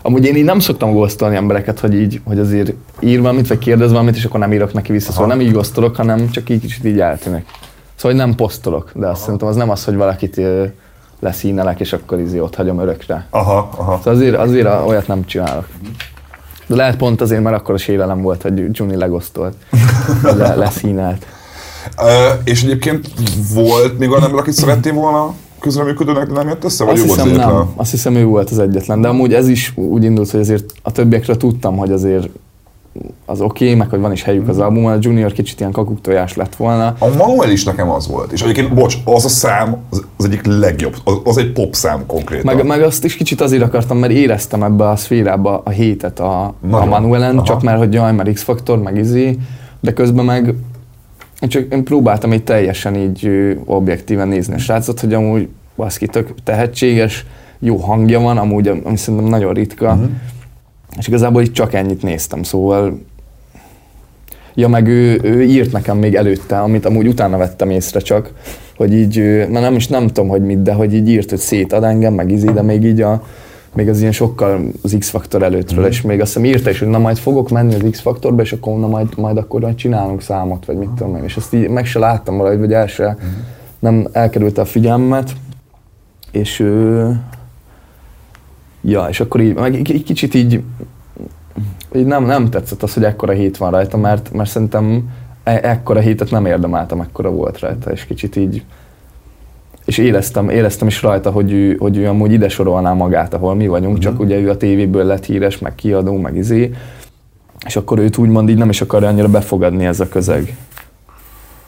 amúgy én így nem szoktam góztolni embereket, hogy így, hogy azért ír valamit, vagy kérdez valamit, és akkor nem írok neki vissza. Szóval nem így góztolok, hanem csak így kicsit így eltűnik. Szóval hogy nem posztolok, de azt szerintem az nem az, hogy valakit leszínelek, és akkor izé ott hagyom örökre. Aha, aha. Szóval azért, azért olyat nem csinálok. De lehet pont azért, mert akkor a sérelem volt, hogy Juni legosztolt, le, leszínelt. Uh, és egyébként volt még olyan ember, akit szerettél volna közreműködőnek, de nem jött össze? Vagy azt hiszem nem, azt hiszem ő volt az egyetlen, de amúgy ez is úgy indult, hogy azért a többiekre tudtam, hogy azért az oké, okay, meg hogy van is helyük az albumon, a Junior kicsit ilyen kakuktojás lett volna. A Manuel is nekem az volt, és egyébként, bocs, az a szám az, az egyik legjobb, az, az egy pop szám konkrétan. Meg, meg azt is kicsit azért akartam, mert éreztem ebbe a szférába a hétet a, a Manuelen, Aha. csak mert hogy jaj, mert X-Factor, meg izé, de közben meg csak én próbáltam így teljesen így objektíven nézni a srácot, hogy amúgy baszki tök tehetséges, jó hangja van, amúgy, ami szerintem nagyon ritka, uh-huh és igazából itt csak ennyit néztem, szóval Ja, meg ő, ő írt nekem még előtte, amit amúgy utána vettem észre csak, hogy így, mert nem is nem tudom, hogy mit, de hogy így írt, hogy szétad engem, meg izé, de még így a még az ilyen sokkal az X-faktor előttről, mm. és még azt hiszem írta is, hogy na majd fogok menni az X-faktorba, és akkor na majd, majd akkor majd csinálunk számot, vagy mit tudom én. És ezt így meg se láttam valahogy, vagy el se, mm. nem elkerült a figyelmet, és ő, ja, és akkor így, meg egy kicsit így, így nem, nem tetszett az, hogy ekkora hét van rajta, mert, mert szerintem e- ekkora hétet nem érdemeltem, ekkora volt rajta, és kicsit így, és éreztem, éreztem is rajta, hogy ő, hogy ő amúgy ide sorolná magát, ahol mi vagyunk, uh-huh. csak ugye ő a tévéből lett híres, meg kiadó, meg izé, és akkor őt úgymond így nem is akarja annyira befogadni ez a közeg.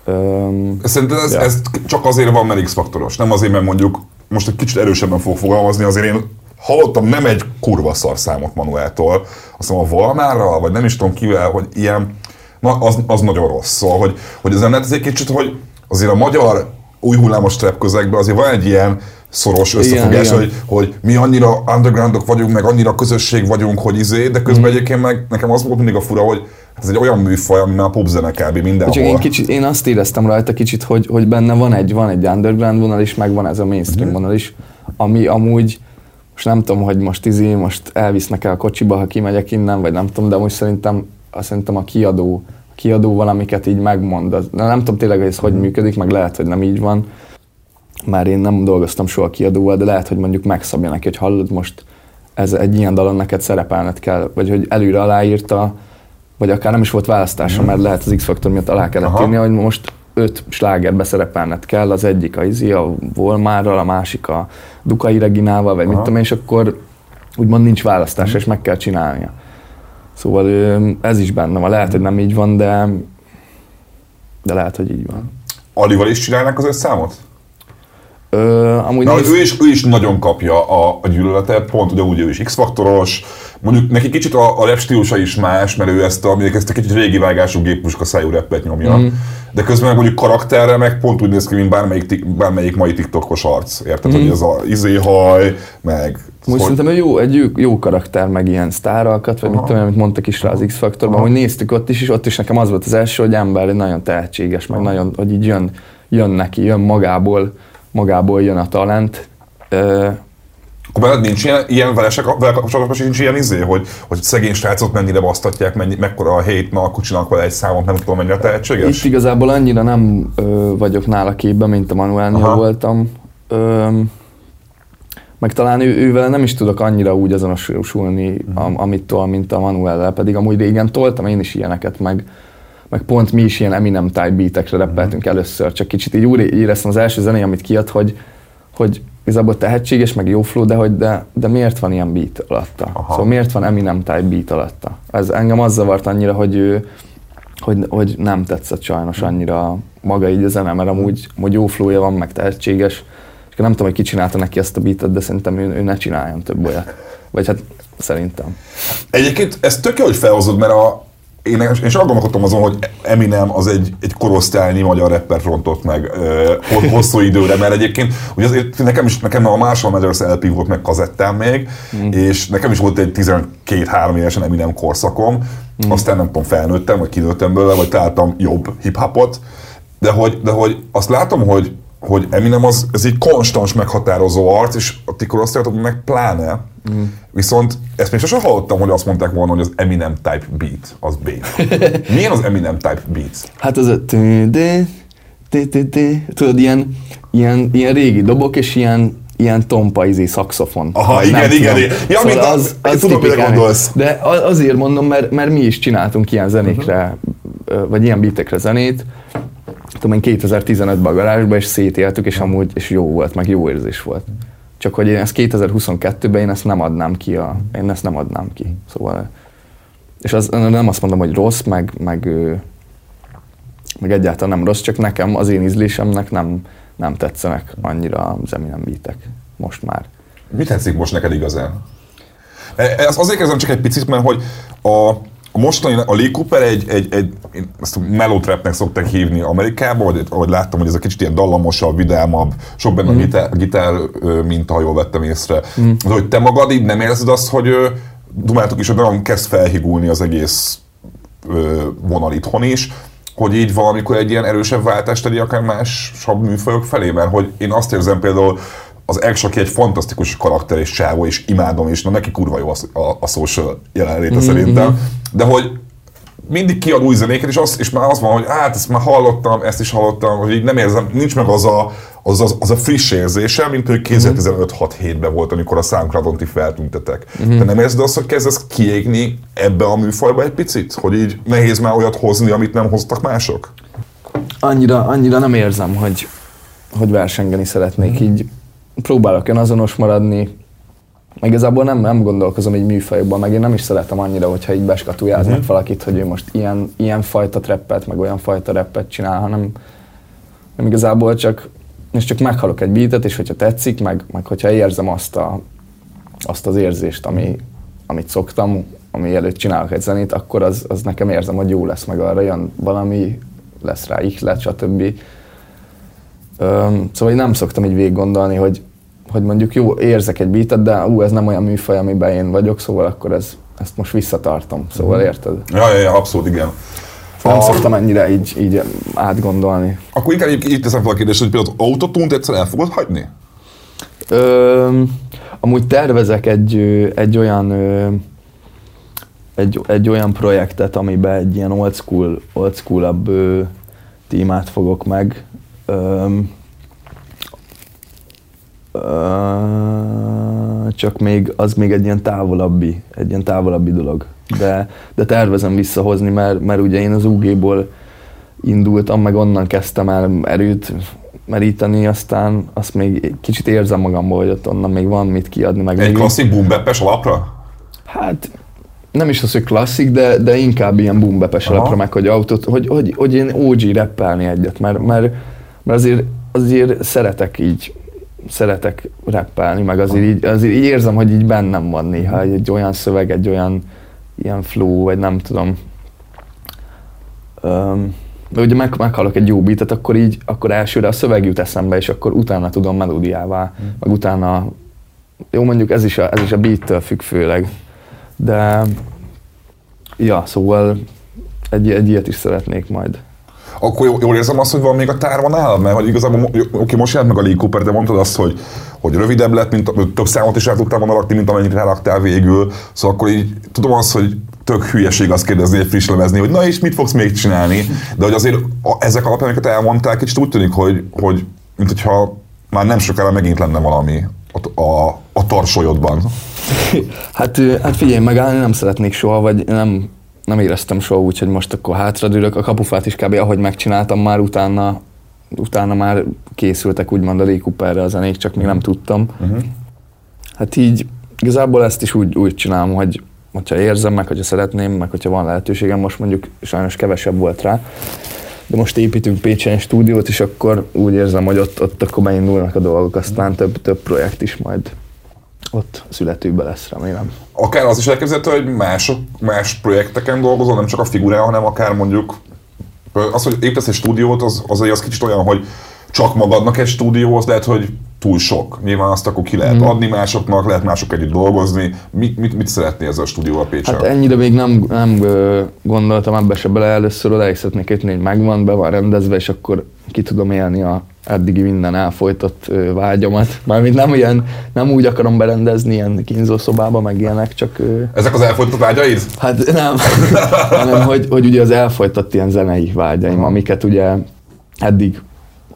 Um, Szerintem ez, ja. ez csak azért van, mert X-faktoros, nem azért, mert mondjuk most egy kicsit erősebben fog fogalmazni, azért én hallottam nem egy kurva szar számot Manueltól, azt hiszem a Valmára, vagy nem is tudom kivel, hogy ilyen, na az, az nagyon rossz. Szóval, hogy, hogy az nem egy kicsit, hogy azért a magyar új hullámos trap közegben azért van egy ilyen szoros összefogás, igen, hogy, hogy mi annyira undergroundok vagyunk, meg annyira közösség vagyunk, hogy izé, de közben mm. egyébként meg nekem az volt mindig a fura, hogy ez egy olyan műfaj, ami már popzene kb. mindenhol. Csak én, kicsit, én azt éreztem rajta kicsit, hogy, hogy benne van egy, van egy underground vonal is, meg van ez a mainstream mm. vonal is, ami amúgy most nem tudom, hogy most izé, most elvisznek el a kocsiba, ha kimegyek innen, vagy nem tudom, de most szerintem, szerintem a kiadó, a kiadó valamiket így megmond. De nem tudom tényleg, hogy ez hogy működik, meg lehet, hogy nem így van. Már én nem dolgoztam soha kiadóval, de lehet, hogy mondjuk megszabja neki, hogy hallod most ez egy ilyen dalon neked szerepelned kell, vagy hogy előre aláírta, vagy akár nem is volt választása, mert lehet az X-faktor miatt alá kellett Aha. írni, hogy most öt slágerbe szerepelned kell, az egyik a Izi, a Volmárral, a másik a Dukai Reginával, vagy Aha. mit tudom én, és akkor úgymond nincs választása, és meg kell csinálnia. Szóval ez is benne van. Lehet, hogy nem így van, de, de lehet, hogy így van. Alival is csinálnak az összámot? Ö, amúgy Na, néz... ő, is, ő is nagyon kapja a, a gyűlöletet, pont ugye úgy ő is X-faktoros, mondjuk neki kicsit a, a rap stílusa is más, mert ő ezt a, ezt a kicsit régi vágású géppuska szájú rappet nyomja, mm. de közben mondjuk karakterre meg pont úgy néz ki, mint bármelyik, bármelyik mai TikTokos arc, érted, mm. hogy ez a izéhaj, meg most hogy... szerintem jó, egy jó, karakter, meg ilyen sztáralkat, vagy Aha. mit tudom, amit mondtak is rá az X-faktorban, hogy néztük ott is, és ott is nekem az volt az első, hogy ember nagyon tehetséges, meg Aha. nagyon, hogy így jön, jön neki, jön magából, magából jön a talent. Akkor veled nincs ilyen, ilyen velesek, vele kapcsolatban nincs ilyen izé, hogy, hogy szegény srácot mennyire basztatják, mennyi, mekkora a hét, na akkor csinálnak vele egy számot, nem tudom mennyire tehetséges? Itt igazából annyira nem ö, vagyok nála képben, mint a Manuelnél voltam. Ö, meg talán ő, ővel nem is tudok annyira úgy azonosulni, uh-huh. amit tol, mint a Manuellel, pedig amúgy régen toltam én is ilyeneket, meg, meg pont mi is ilyen Eminem type beatekre rappeltünk uh-huh. először, csak kicsit így úgy éreztem az első zené, amit kiad, hogy, hogy igazából tehetséges, meg jó flow, de, hogy de, de miért van ilyen beat alatta? Aha. Szóval miért van Eminem type beat alatta? Ez engem az zavart annyira, hogy ő, hogy, hogy nem tetszett sajnos annyira maga így a zene, mert amúgy, amúgy jó flowja van, meg tehetséges, és nem tudom, hogy ki csinálta neki ezt a beatet, de szerintem ő, ő ne csináljon több olyat. Vagy hát szerintem. Egyébként ez tök jó, hogy felhozod, mert a, én, én is gondolkodtam azon, hogy Eminem az egy, egy korosztálynyi magyar rapper frontot meg uh, hosszú időre, mert egyébként ugye azért nekem is, nekem a Marshall Mathers LP volt meg kazettám még, mm. és nekem is volt egy 12-3 évesen Eminem korszakom, mm. aztán nem tudom, felnőttem, vagy kinőttem belőle, vagy találtam jobb hip-hopot, de hogy, de hogy azt látom, hogy hogy Eminem az, ez egy konstans meghatározó arc, és a ti korosztályatok meg pláne. Mm. Viszont ezt még sosem hallottam, hogy azt mondták volna, hogy az Eminem type beat, az B. Milyen az Eminem type beat? Hát az a tudod, ilyen, ilyen, ilyen régi dobok, és ilyen, ilyen tompa izé szakszofon. Aha, igen, igen, igen. Ja, szóval az, az, az tudom, mire gondolsz. De azért mondom, mert, mert mi is csináltunk ilyen zenékre, uh-huh. vagy ilyen beatekre zenét, tudom én 2015-ben a garázsban, és szétéltük, és amúgy és jó volt, meg jó érzés volt. Csak hogy én ezt 2022-ben én ezt nem adnám ki, a, én ezt nem adnám ki. Szóval, és az, nem azt mondom, hogy rossz, meg, meg, meg egyáltalán nem rossz, csak nekem, az én ízlésemnek nem, nem tetszenek annyira az Eminem beatek most már. Mi tetszik most neked igazán? E, ezt azért kezdem csak egy picit, mert hogy a mostani, a Lee Cooper egy, egy, egy ezt a melotrapnek szokták hívni Amerikában, vagy ahogy láttam, hogy ez a kicsit ilyen dallamosabb, vidámabb, sok benne mm. a gitár, gitár mint ha jól vettem észre. Mm. De hogy te magad így nem érzed azt, hogy dumáltok is, hogy nagyon kezd felhigulni az egész vonal itthon is, hogy így valamikor egy ilyen erősebb váltást tegye akár másabb műfajok felé, mert hogy én azt érzem például, az X, aki egy fantasztikus karakter és csávó, és imádom, és na neki kurva jó a, a, a social jelenléte mm-hmm. szerintem, de hogy mindig kiad új zenéket, és, az, és már az van, hogy hát ezt már hallottam, ezt is hallottam, hogy így nem érzem, nincs meg az a, az, az, az a friss érzése, mint hogy 2015-6-7-ben volt, amikor a soundcloud ti feltüntetek. Mm-hmm. Te nem érzed azt, hogy kezdesz kiégni ebbe a műfajba egy picit? Hogy így nehéz már olyat hozni, amit nem hoztak mások? Annyira, annyira nem érzem, hogy, hogy versengeni szeretnék. Mm-hmm. Így próbálok én azonos maradni, meg igazából nem, nem gondolkozom így műfajokban, meg én nem is szeretem annyira, hogyha így beskatujáznak uh-huh. valakit, hogy ő most ilyen, ilyen fajta treppet, meg olyan fajta reppet csinál, hanem nem igazából csak, és csak meghalok egy beatet, és hogyha tetszik, meg, meg hogyha érzem azt, a, azt az érzést, ami, amit szoktam, ami előtt csinálok egy zenét, akkor az, az nekem érzem, hogy jó lesz, meg arra jön valami, lesz rá ihlet, stb. Öm, szóval nem szoktam így végig gondolni, hogy hogy mondjuk jó, érzek egy beatet, de ú, ez nem olyan műfaj, amiben én vagyok, szóval akkor ez, ezt most visszatartom. Szóval mhm. érted? Ja, ja, ja abszolút, igen. Nem a... szoktam ennyire így, így átgondolni. Akkor inkább így teszem fel a kérdést, hogy például autotunt egyszer el fogod hagyni? Ö, amúgy tervezek egy, egy olyan egy, egy olyan projektet, amiben egy ilyen old school, old school-abb témát fogok meg. Csak még az még egy ilyen távolabbi, egy ilyen távolabbi dolog. De, de tervezem visszahozni, mert, mert ugye én az UG-ból indultam, meg onnan kezdtem el erőt meríteni, aztán azt még kicsit érzem magamból, hogy ott onnan még van mit kiadni. Meg egy klasszik boom alapra? Hát nem is az, hogy klasszik, de, de inkább ilyen boom alapra, meg hogy autót, hogy, hogy, hogy én OG rappelni egyet, mert, mert, mert azért, azért szeretek így szeretek rappelni, meg azért így, azért így érzem, hogy így bennem van néha egy, egy olyan szöveg, egy olyan ilyen flow, vagy nem tudom. Um, de ugye meg, meghallok egy jó beatet, akkor így, akkor elsőre a szöveg jut eszembe, és akkor utána tudom melódiává, mm. meg utána, jó mondjuk ez is a, ez is a beat-től függ főleg, de ja, szóval egy, egy ilyet is szeretnék majd akkor jól érzem azt, hogy van még a tárban áll, mert hogy igazából, oké, most jelent meg a Lee Cooper, de mondtad azt, hogy, hogy rövidebb lett, mint több számot is el tudtál volna rakni, mint amennyit ráraktál végül, szóval akkor így tudom azt, hogy tök hülyeség azt kérdezni, egy friss lemezni, hogy na és mit fogsz még csinálni, de hogy azért a, ezek alapján, amiket elmondtál, kicsit úgy tűnik, hogy, hogy mint hogyha már nem sokára megint lenne valami a, a, a tarsolyodban. Hát, hát figyelj, megállni nem szeretnék soha, vagy nem nem éreztem soha úgy, hogy most akkor hátradőlök. A kapufát is kb. ahogy megcsináltam már utána, utána már készültek úgymond a Cooperre a zenék, csak még nem tudtam. Uh-huh. Hát így igazából ezt is úgy, úgy csinálom, hogy hogyha érzem, meg hogyha szeretném, meg hogyha van lehetőségem, most mondjuk sajnos kevesebb volt rá, de most építünk Pécsen egy stúdiót, és akkor úgy érzem, hogy ott, ott akkor beindulnak a dolgok, aztán több, több projekt is majd ott születőbe lesz, remélem. Akár az is elképzelhető, hogy mások, más projekteken dolgozol, nem csak a figurán, hanem akár mondjuk az, hogy építesz egy stúdiót, az, az, az kicsit olyan, hogy csak magadnak egy stúdióhoz, lehet, hogy túl sok. Nyilván azt akkor ki lehet mm. adni másoknak, lehet mások együtt dolgozni. Mit, mit, mit szeretné ez a stúdió a Pécsen? Hát ennyire még nem, nem gondoltam ebbe se bele. Először odáig szeretnék jutni, hogy megvan, be van rendezve, és akkor ki tudom élni a eddigi minden elfolytott vágyamat. Mármint nem, ilyen, nem úgy akarom berendezni ilyen kínzószobába, meg ilyenek, csak... Ezek az elfolytott vágyaid? Hát nem, hanem hogy, hogy ugye az elfolytott ilyen zenei vágyaim, amiket ugye eddig,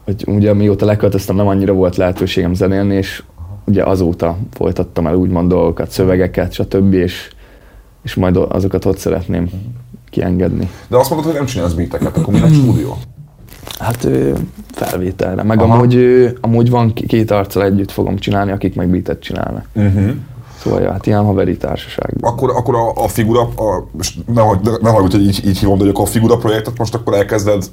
hogy ugye mióta leköltöztem, nem annyira volt lehetőségem zenélni, és ugye azóta folytattam el úgymond dolgokat, szövegeket, stb. és, és majd azokat ott szeretném kiengedni. De azt mondod, hogy nem csinálsz beateket, akkor mi a stúdió? Hát felvételre, meg amúgy, amúgy van két arccal együtt fogom csinálni, akik meg beatet csinálnak. Uh-huh. Szóval ja, hát ilyen haveri társaság. Akkor, akkor a, a figura, a, ne, ne, hallj, hogy így, így hívom, de a figura projektet most akkor elkezded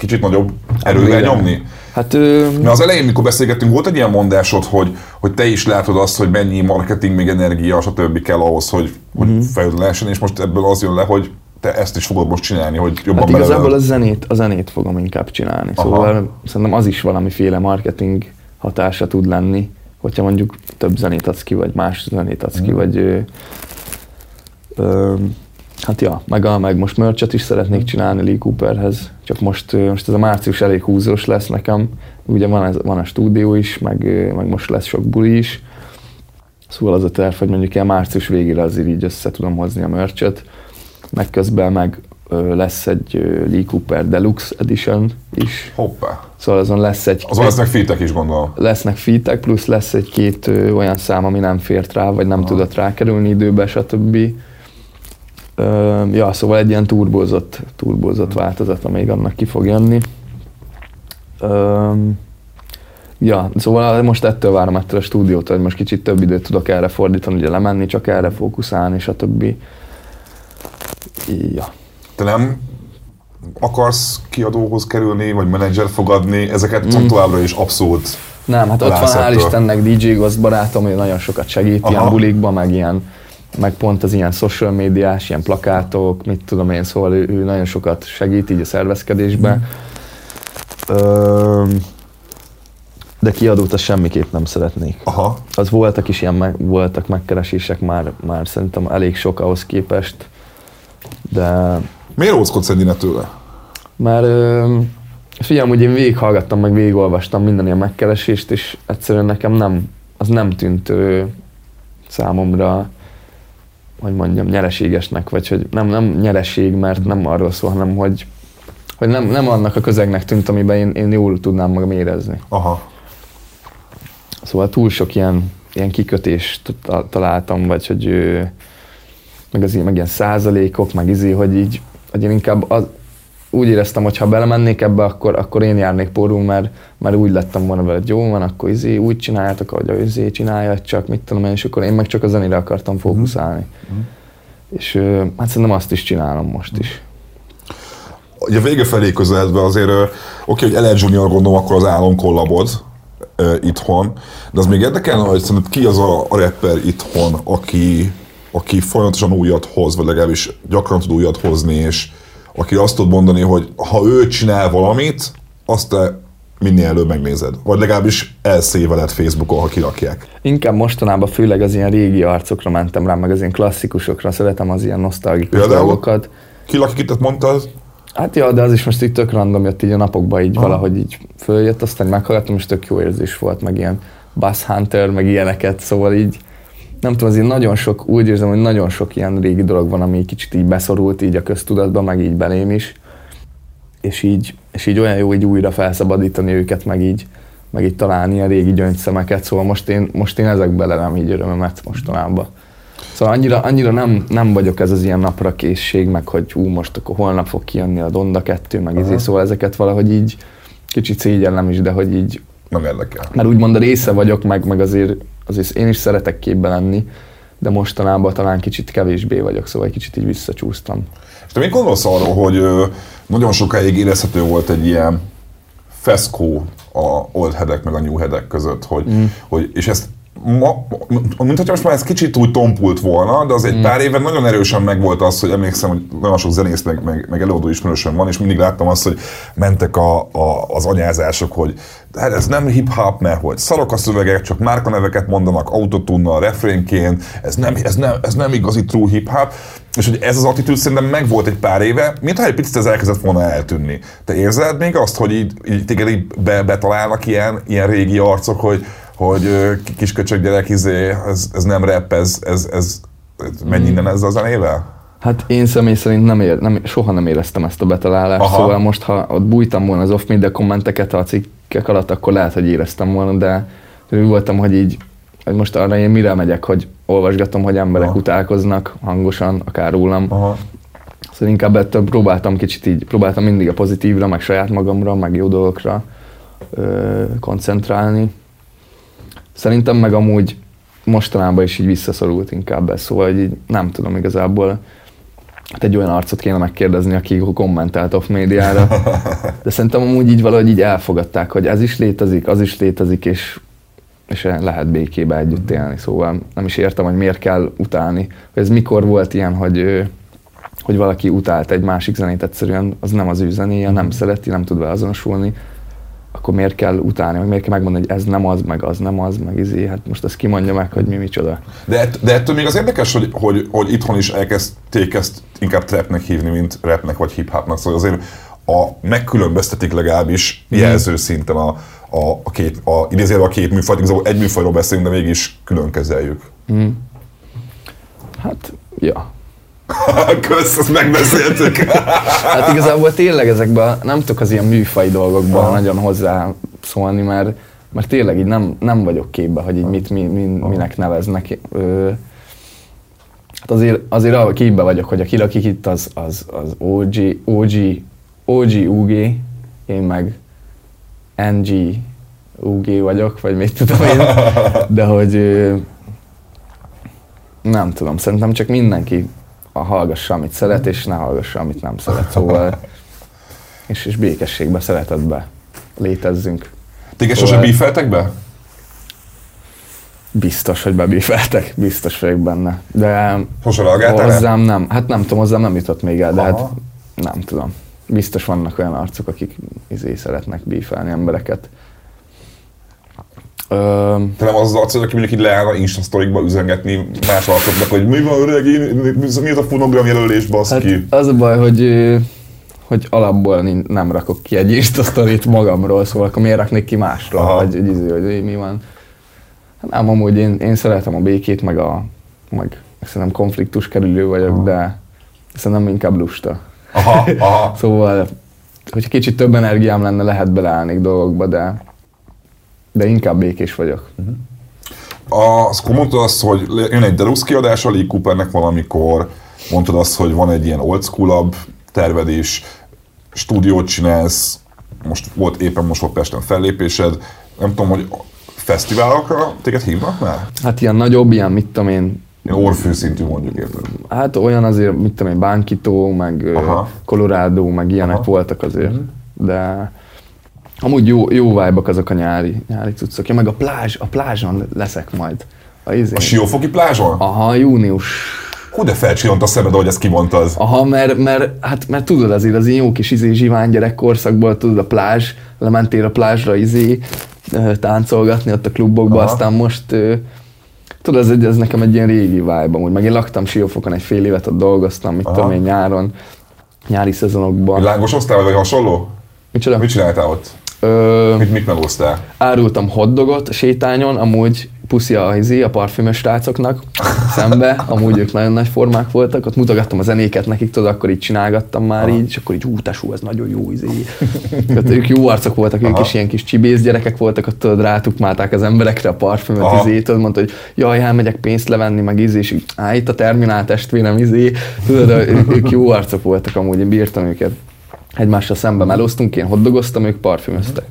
kicsit nagyobb erővel nyomni? Hát, ö... Mert az elején, mikor beszélgettünk, volt egy ilyen mondásod, hogy, hogy te is látod azt, hogy mennyi marketing, még energia, stb. kell ahhoz, hogy, hogy uh-huh. fejlődő lehessen, és most ebből az jön le, hogy te ezt is fogod most csinálni, hogy jobban hát igazából a zenét, a zenét fogom inkább csinálni. Aha. Szóval szerintem az is valamiféle marketing hatása tud lenni, hogyha mondjuk több zenét adsz ki, vagy más zenét adsz ki, mm. vagy ö, ö, Hát ja, meg, a, meg most merchet is szeretnék csinálni Lee Cooperhez, csak most, most ez a március elég húzós lesz nekem, ugye van, ez, van a stúdió is, meg, meg most lesz sok buli is, szóval az a terv, hogy mondjuk ilyen március végére azért így össze tudom hozni a merchet, meg közben meg lesz egy Lee Cooper Deluxe Edition is. Hoppá. Szóval azon lesz egy... Azon lesznek fitek is gondolom. Lesznek fitek, plusz lesz egy-két olyan szám, ami nem fért rá, vagy nem Aha. tudott rákerülni időbe, stb. Ja, szóval egy ilyen turbózott, turbózott változat, még annak ki fog jönni. Ja, szóval most ettől várom ettől a stúdiótól, hogy most kicsit több időt tudok erre fordítani, ugye lemenni, csak erre fókuszálni, stb. Ja. Te nem akarsz kiadóhoz kerülni, vagy menedzser fogadni, ezeket mm. továbbra is abszolút Nem, hát ott van hál' Istennek DJ Ghost barátom, hogy nagyon sokat segít Aha. ilyen bulikba, meg ilyen meg pont az ilyen social médiás, ilyen plakátok, mit tudom én, szóval ő, ő nagyon sokat segít így a szervezkedésben. Mm. de kiadót azt semmiképp nem szeretnék. Aha. Az voltak is ilyen, meg, voltak megkeresések már, már szerintem elég sok ahhoz képest, de... Miért óckodsz ennyire tőle? Mert figyelm, hogy én végighallgattam, meg végigolvastam minden ilyen megkeresést, és egyszerűen nekem nem, az nem tűnt ö, számomra hogy mondjam, nyereségesnek, vagy hogy nem, nem nyereség, mert nem arról szól, hanem hogy, hogy nem, nem annak a közegnek tűnt, amiben én, én jól tudnám magam érezni. Aha. Szóval túl sok ilyen, ilyen kikötést találtam, vagy hogy meg, az, meg ilyen százalékok, meg izé, hogy így, hogy én inkább az, úgy éreztem, hogy ha belemennék ebbe, akkor, akkor én járnék porul, mert, mert úgy lettem volna vele, hogy jó van, akkor izé, úgy csináljátok, ahogy a izé csinálja, csak mit tudom én, és akkor én meg csak a zenére akartam fókuszálni. Mm. És hát szerintem azt is csinálom most is. Ugye vége felé közeledve azért, oké, okay, hogy LL Junior gondolom, akkor az álom kollabod itthon, de az még érdekelne, hogy szerinted ki az a, a rapper itthon, aki, aki folyamatosan újat hoz, vagy legalábbis gyakran tud újat hozni, és aki azt tud mondani, hogy ha ő csinál valamit, azt te minél előbb megnézed. Vagy legalábbis elszéveled Facebookon, ha kirakják. Inkább mostanában főleg az ilyen régi arcokra mentem rá, meg az ilyen klasszikusokra, szeretem az ilyen nosztalgikus dolgokat. Ki lakik itt, mondtad? Hát ja, de az is most így tök random jött így a napokban, így Aha. valahogy így följött, aztán meghallgattam, és tök jó érzés volt, meg ilyen Bass Hunter, meg ilyeneket, szóval így nem tudom, azért nagyon sok, úgy érzem, hogy nagyon sok ilyen régi dolog van, ami kicsit így beszorult így a köztudatba, meg így belém is. És így, és így olyan jó így újra felszabadítani őket, meg így, meg így találni ilyen régi gyöngyszemeket, szóval most én, most én ezekbe lelem így örömömet mostanában. Szóval annyira, annyira nem, nem vagyok ez az ilyen napra készség, meg hogy hú, most akkor holnap fog kijönni a Donda 2, meg izé, szóval ezeket valahogy így kicsit szégyellem is, de hogy így... Nem érdekel. Mert úgymond a része vagyok, meg, meg azért azért én is szeretek képbe lenni, de mostanában talán kicsit kevésbé vagyok, szóval egy kicsit így visszacsúsztam. És te mit gondolsz arról, hogy nagyon sokáig érezhető volt egy ilyen feszkó a old headek meg a new headek között, hogy, mm. hogy és ezt ma, hogyha most már ez kicsit úgy tompult volna, de az egy mm. pár éve nagyon erősen megvolt az, hogy emlékszem, hogy nagyon sok zenész meg, meg, meg előadó ismerősöm van, és mindig láttam azt, hogy mentek a, a, az anyázások, hogy hát ez nem hip-hop, mert hogy szarok a szövegek, csak márkaneveket mondanak autotunnal, refrénként, ez nem, ez, nem, ez nem igazi true hip-hop, és hogy ez az attitűd szerintem megvolt egy pár éve, mintha egy picit ez elkezdett volna eltűnni. Te érzed még azt, hogy így, így téged így be, betalálnak ilyen, ilyen régi arcok, hogy hogy kisköcsök gyerek, izé, ez, ez nem rap, ez, ez, ez, ez menj innen ezzel a zenével? Hát én személy szerint nem ér, nem, soha nem éreztem ezt a betalálást, Aha. szóval most, ha ott bújtam volna az off-media kommenteket a cikkek alatt, akkor lehet, hogy éreztem volna, de úgy voltam, hogy így, hogy most arra én mire megyek, hogy olvasgatom, hogy emberek Aha. utálkoznak hangosan, akár rólam. Aha. Szóval inkább ettől próbáltam kicsit így, próbáltam mindig a pozitívra, meg saját magamra, meg jó dolgokra ö, koncentrálni. Szerintem meg amúgy mostanában is így visszaszorult inkább ez, szóval így nem tudom igazából, hát egy olyan arcot kéne megkérdezni, aki kommentált off médiára, de szerintem amúgy így valahogy így elfogadták, hogy ez is létezik, az is létezik, és, és lehet békébe együtt élni, szóval nem is értem, hogy miért kell utálni, hogy ez mikor volt ilyen, hogy hogy valaki utált egy másik zenét egyszerűen, az nem az ő zenéje, nem szereti, nem tud beazonosulni, akkor miért kell utálni, meg miért kell megmondani, hogy ez nem az, meg az nem az, meg izé, hát most azt kimondja meg, hogy mi micsoda. De, ett- de ettől még az érdekes, hogy, hogy, hogy itthon is elkezdték ezt inkább trapnek hívni, mint rapnek vagy hip-hopnak, szóval azért a, megkülönböztetik legalábbis jelző szinten a, a, a két, a, idézőjelben a két műfajt, igazából egy műfajról beszélünk, de mégis külön kezeljük. Hát, ja. Kösz, ezt megbeszéltük. Hát igazából tényleg ezekben, nem tudok az ilyen műfai dolgokban nagyon hozzá szólni, mert, mert tényleg így nem, nem vagyok képbe, hogy így mit, mi, mi, minek neveznek. Ö, hát azért, azért képbe vagyok, hogy aki lakik itt, az, az, az OG, OG, OG UG, én meg NG UG vagyok, vagy mit tudom én, de hogy nem tudom, szerintem csak mindenki hallgassa, amit szeret, és ne hallgassa, amit nem szeret. Szóval, és, és békességbe, szeretetbe létezzünk. Téged sose Szóval- bífeltek be? Biztos, hogy bebífeltek, biztos vagyok benne. De Sose reagáltál hozzám nem, hát nem tudom, hozzám nem jutott még el, de hát nem tudom. Biztos vannak olyan arcok, akik izé szeretnek bífelni embereket. Ö, Te nem az az arc, hogy aki mondjuk így leáll a Insta sztorikba üzengetni más arcoknak, hogy mi van öreg, mi ez a fonogram jelölés, hát baszki. az a baj, hogy, hogy alapból nem rakok ki egy Insta sztorit magamról, szóval akkor miért raknék ki másról, Aha. hogy, hogy, izé, hogy mi van. Hát nem, amúgy én, én szeretem a békét, meg a meg szerintem konfliktus kerülő vagyok, Aha. de szerintem inkább lusta. Aha, aha. Szóval, hogyha kicsit több energiám lenne, lehet beleállnék dolgokba, de, de inkább békés vagyok. A, azt mondtad azt, hogy jön egy Deluxe kiadás a Lee Coopernek valamikor, mondtad azt, hogy van egy ilyen old school terved is, stúdiót csinálsz, most volt éppen most volt Pesten fellépésed, nem tudom, hogy fesztiválokra téged hívnak már? Hát ilyen nagyobb, ilyen mit tudom én, orfű szintű mondjuk érted. hát olyan azért, mit tudom én, Bánkító, meg Aha. Colorado, meg ilyenek Aha. voltak azért, de amúgy jó, jó vibe azok a nyári, nyári cuccok. Ja, meg a plázs, a plázson leszek majd. A, izé. A Siófoki plázson? Aha, június Hú, de felcsillant a szemed, ahogy ezt kimondtad. Aha, mert, mert, hát, mert tudod azért az ilyen jó kis izé zsivány gyerekkorszakból, tudod a plázs, lementél a plázsra izé, táncolgatni ott a klubokba, Aha. aztán most tudod, ez, egy, ez nekem egy ilyen régi vibe amúgy, meg én laktam Siófokon egy fél évet, ott dolgoztam, mit Aha. tudom én nyáron, nyári szezonokban. Lángosoztál, vagy hasonló? Micsoda? Mit csináltál ott? Ö, Mit, mit melóztál? árultam hotdogot a sétányon, amúgy puszi a, izé, a parfümös srácoknak szembe, amúgy ők nagyon nagy formák voltak, ott mutogattam a zenéket nekik, tudod, akkor így csinálgattam már Aha. így, és akkor így hú, tesó, ez nagyon jó, izé. Tehát ők jó arcok voltak, ők Aha. is ilyen kis csibész gyerekek voltak, ott tudod, rátukmálták az emberekre a parfümöt, Aha. izé, tudod, mondta, hogy jaj, elmegyek pénzt levenni, meg izé, és így, á, itt a terminál testvérem, izé, tudod, ők jó arcok voltak amúgy, én bírtam őket. Egymással szembe melóztunk, én hoddogoztam, ők parfümöztek.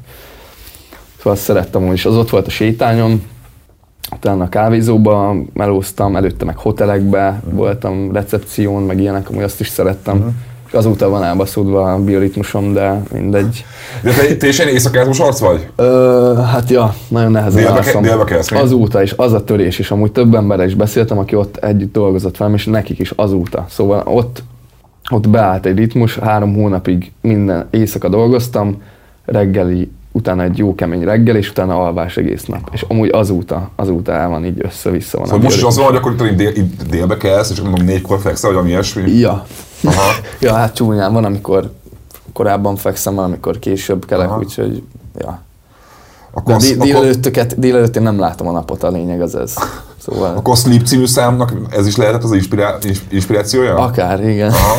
Szóval azt szerettem úgy, és az ott volt a sétányon, utána a kávézóba melóztam, előtte meg hotelekbe voltam, recepción, meg ilyenek, amúgy azt is szerettem. És azóta van elbaszódva a bioritmusom, de mindegy. De te, te is ilyen éjszakázós arc vagy? Ö, hát ja, nagyon nehezen Délbe alszom. délbe mi? Azóta is, az a törés, és amúgy több emberrel is beszéltem, aki ott együtt dolgozott velem, és nekik is azóta. Szóval ott, ott beállt egy ritmus, három hónapig minden éjszaka dolgoztam, reggeli, utána egy jó kemény reggel, és utána alvás egész nap. És amúgy azóta, azóta el van így össze-vissza van. Szóval most is az van, hogy akkor itt dél, itt délbe kelsz, és nem tudom, négykor fekszel, vagy valami ilyesmi? Ja. Aha. ja, hát csúnyán van, amikor korábban fekszem, van, amikor később kelek, Aha. úgyhogy ja. De az, dél- akkor, délelőttöket, délelőtt én nem látom a napot, a lényeg az ez. Szóval a Sleep című számnak ez is lehetett az inspirá- ins- inspirációja? akár, igen. Aha.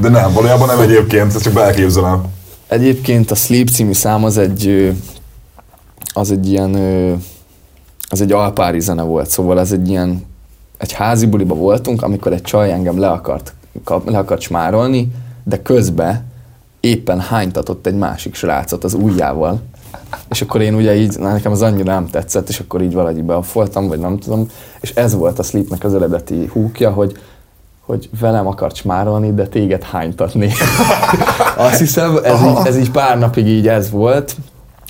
De nem, valójában nem egyébként, ezt csak belképzelem. Egyébként a Sleep című szám az egy, az egy ilyen, az egy alpári zene volt, szóval ez egy ilyen, egy házi buliba voltunk, amikor egy csaj engem le akart, le akart smárolni, de közben éppen hánytatott egy másik srácot az ujjával. És akkor én ugye így, na, nekem az annyira nem tetszett, és akkor így valahogy befoltam, vagy nem tudom. És ez volt a Sleepnek az eredeti húkja, hogy hogy velem akart smárolni, de téged hánytatni. Azt hiszem, ez így, ez így pár napig így ez volt,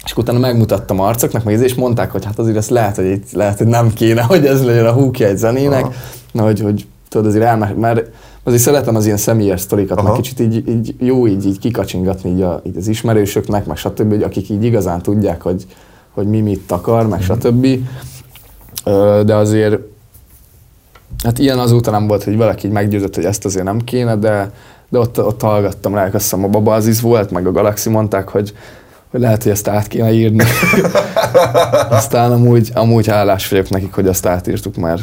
és utána megmutattam arcoknak, meg és mondták, hogy hát azért ezt lehet, hogy, itt, lehet, hogy nem kéne, hogy ez legyen a húkja egy zenének, Aha. na, hogy, hogy tudod, azért elme, mert azért szeretem az ilyen személyes sztorikat, Aha. meg kicsit így, így jó így, így kikacsingatni így, a, így az ismerősöknek, meg stb., hogy akik így igazán tudják, hogy, hogy mi mit akar, meg stb. Ö, De azért Hát ilyen azóta nem volt, hogy valaki így meggyőzött, hogy ezt azért nem kéne, de, de ott, ott hallgattam rá, azt hiszem a Baba Aziz volt, meg a Galaxy mondták, hogy, hogy lehet, hogy ezt át kéne írni. Aztán amúgy, amúgy hálás vagyok nekik, hogy ezt átírtuk, mert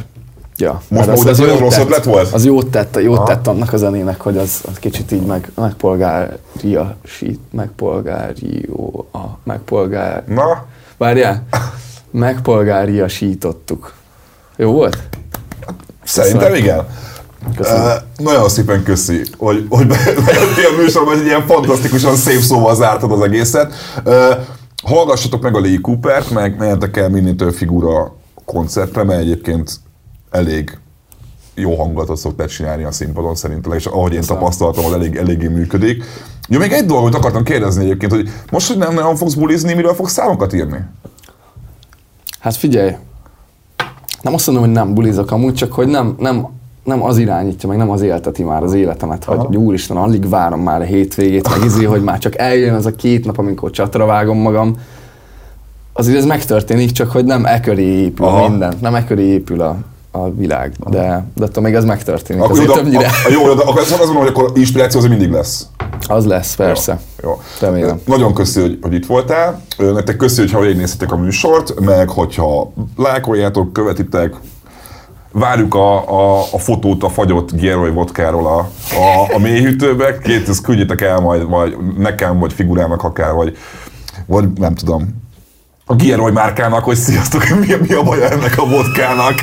ja, Most úgy, ez olyan rossz tett. ötlet volt? Az jót tett, jót Aha. tett annak a zenének, hogy az, az kicsit így meg, megpolgária, sít, megpolgárió, a, megpolgár, Na, várjál, megpolgáriasítottuk. Jó volt? szerintem Köszönöm. igen. Köszönöm. Uh, nagyon szépen köszi, hogy, hogy bejöttél a műsorban, hogy ilyen fantasztikusan szép szóval zártad az egészet. Uh, hallgassatok meg a Lee Coopert, meg menjetek el minél több figura koncertre, mert egyébként elég jó hangulatot szoktál csinálni a színpadon szerintem, és ahogy én Köszönöm. tapasztaltam, az elég, eléggé működik. Jó, még egy dolgot akartam kérdezni egyébként, hogy most, hogy nem nagyon fogsz bulizni, miről fogsz számokat írni? Hát figyelj, nem azt mondom, hogy nem bulizok amúgy, csak hogy nem, nem, nem az irányítja, meg nem az élteti már az életemet, Aha. hogy úristen, alig várom már a hétvégét, meg izé, hogy már csak eljön az a két nap, amikor csatra vágom magam. Azért ez megtörténik, csak hogy nem e köré épül Aha. minden, nem e köré épül a, a világ, de, de attól még ez megtörténik. Akkor, Azért jó, de, többnyire a, a, jó, de akkor azt mondom, hogy akkor inspiráció az mindig lesz. az lesz, persze. Jó. jó. Remélem. Nagyon köszi, hogy, hogy itt voltál. Nektek köszi, hogyha végignéztétek a műsort, meg hogyha lájkoljátok, követitek, várjuk a, a, a fotót a fagyott Gieroy vodkáról a, a, a mélyhűtőbe. Két, ezt küldjétek el majd, vagy nekem, vagy figurának akár, vagy, vagy nem tudom, a Gieroy márkának, hogy sziasztok, mi, mi a baja ennek a vodkának.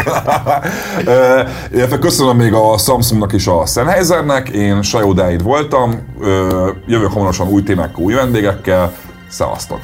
Köszönöm még a Samsungnak és a Sennheisernek, én Sajó Dáid voltam, jövök hamarosan új témákkal, új vendégekkel, szevasztok!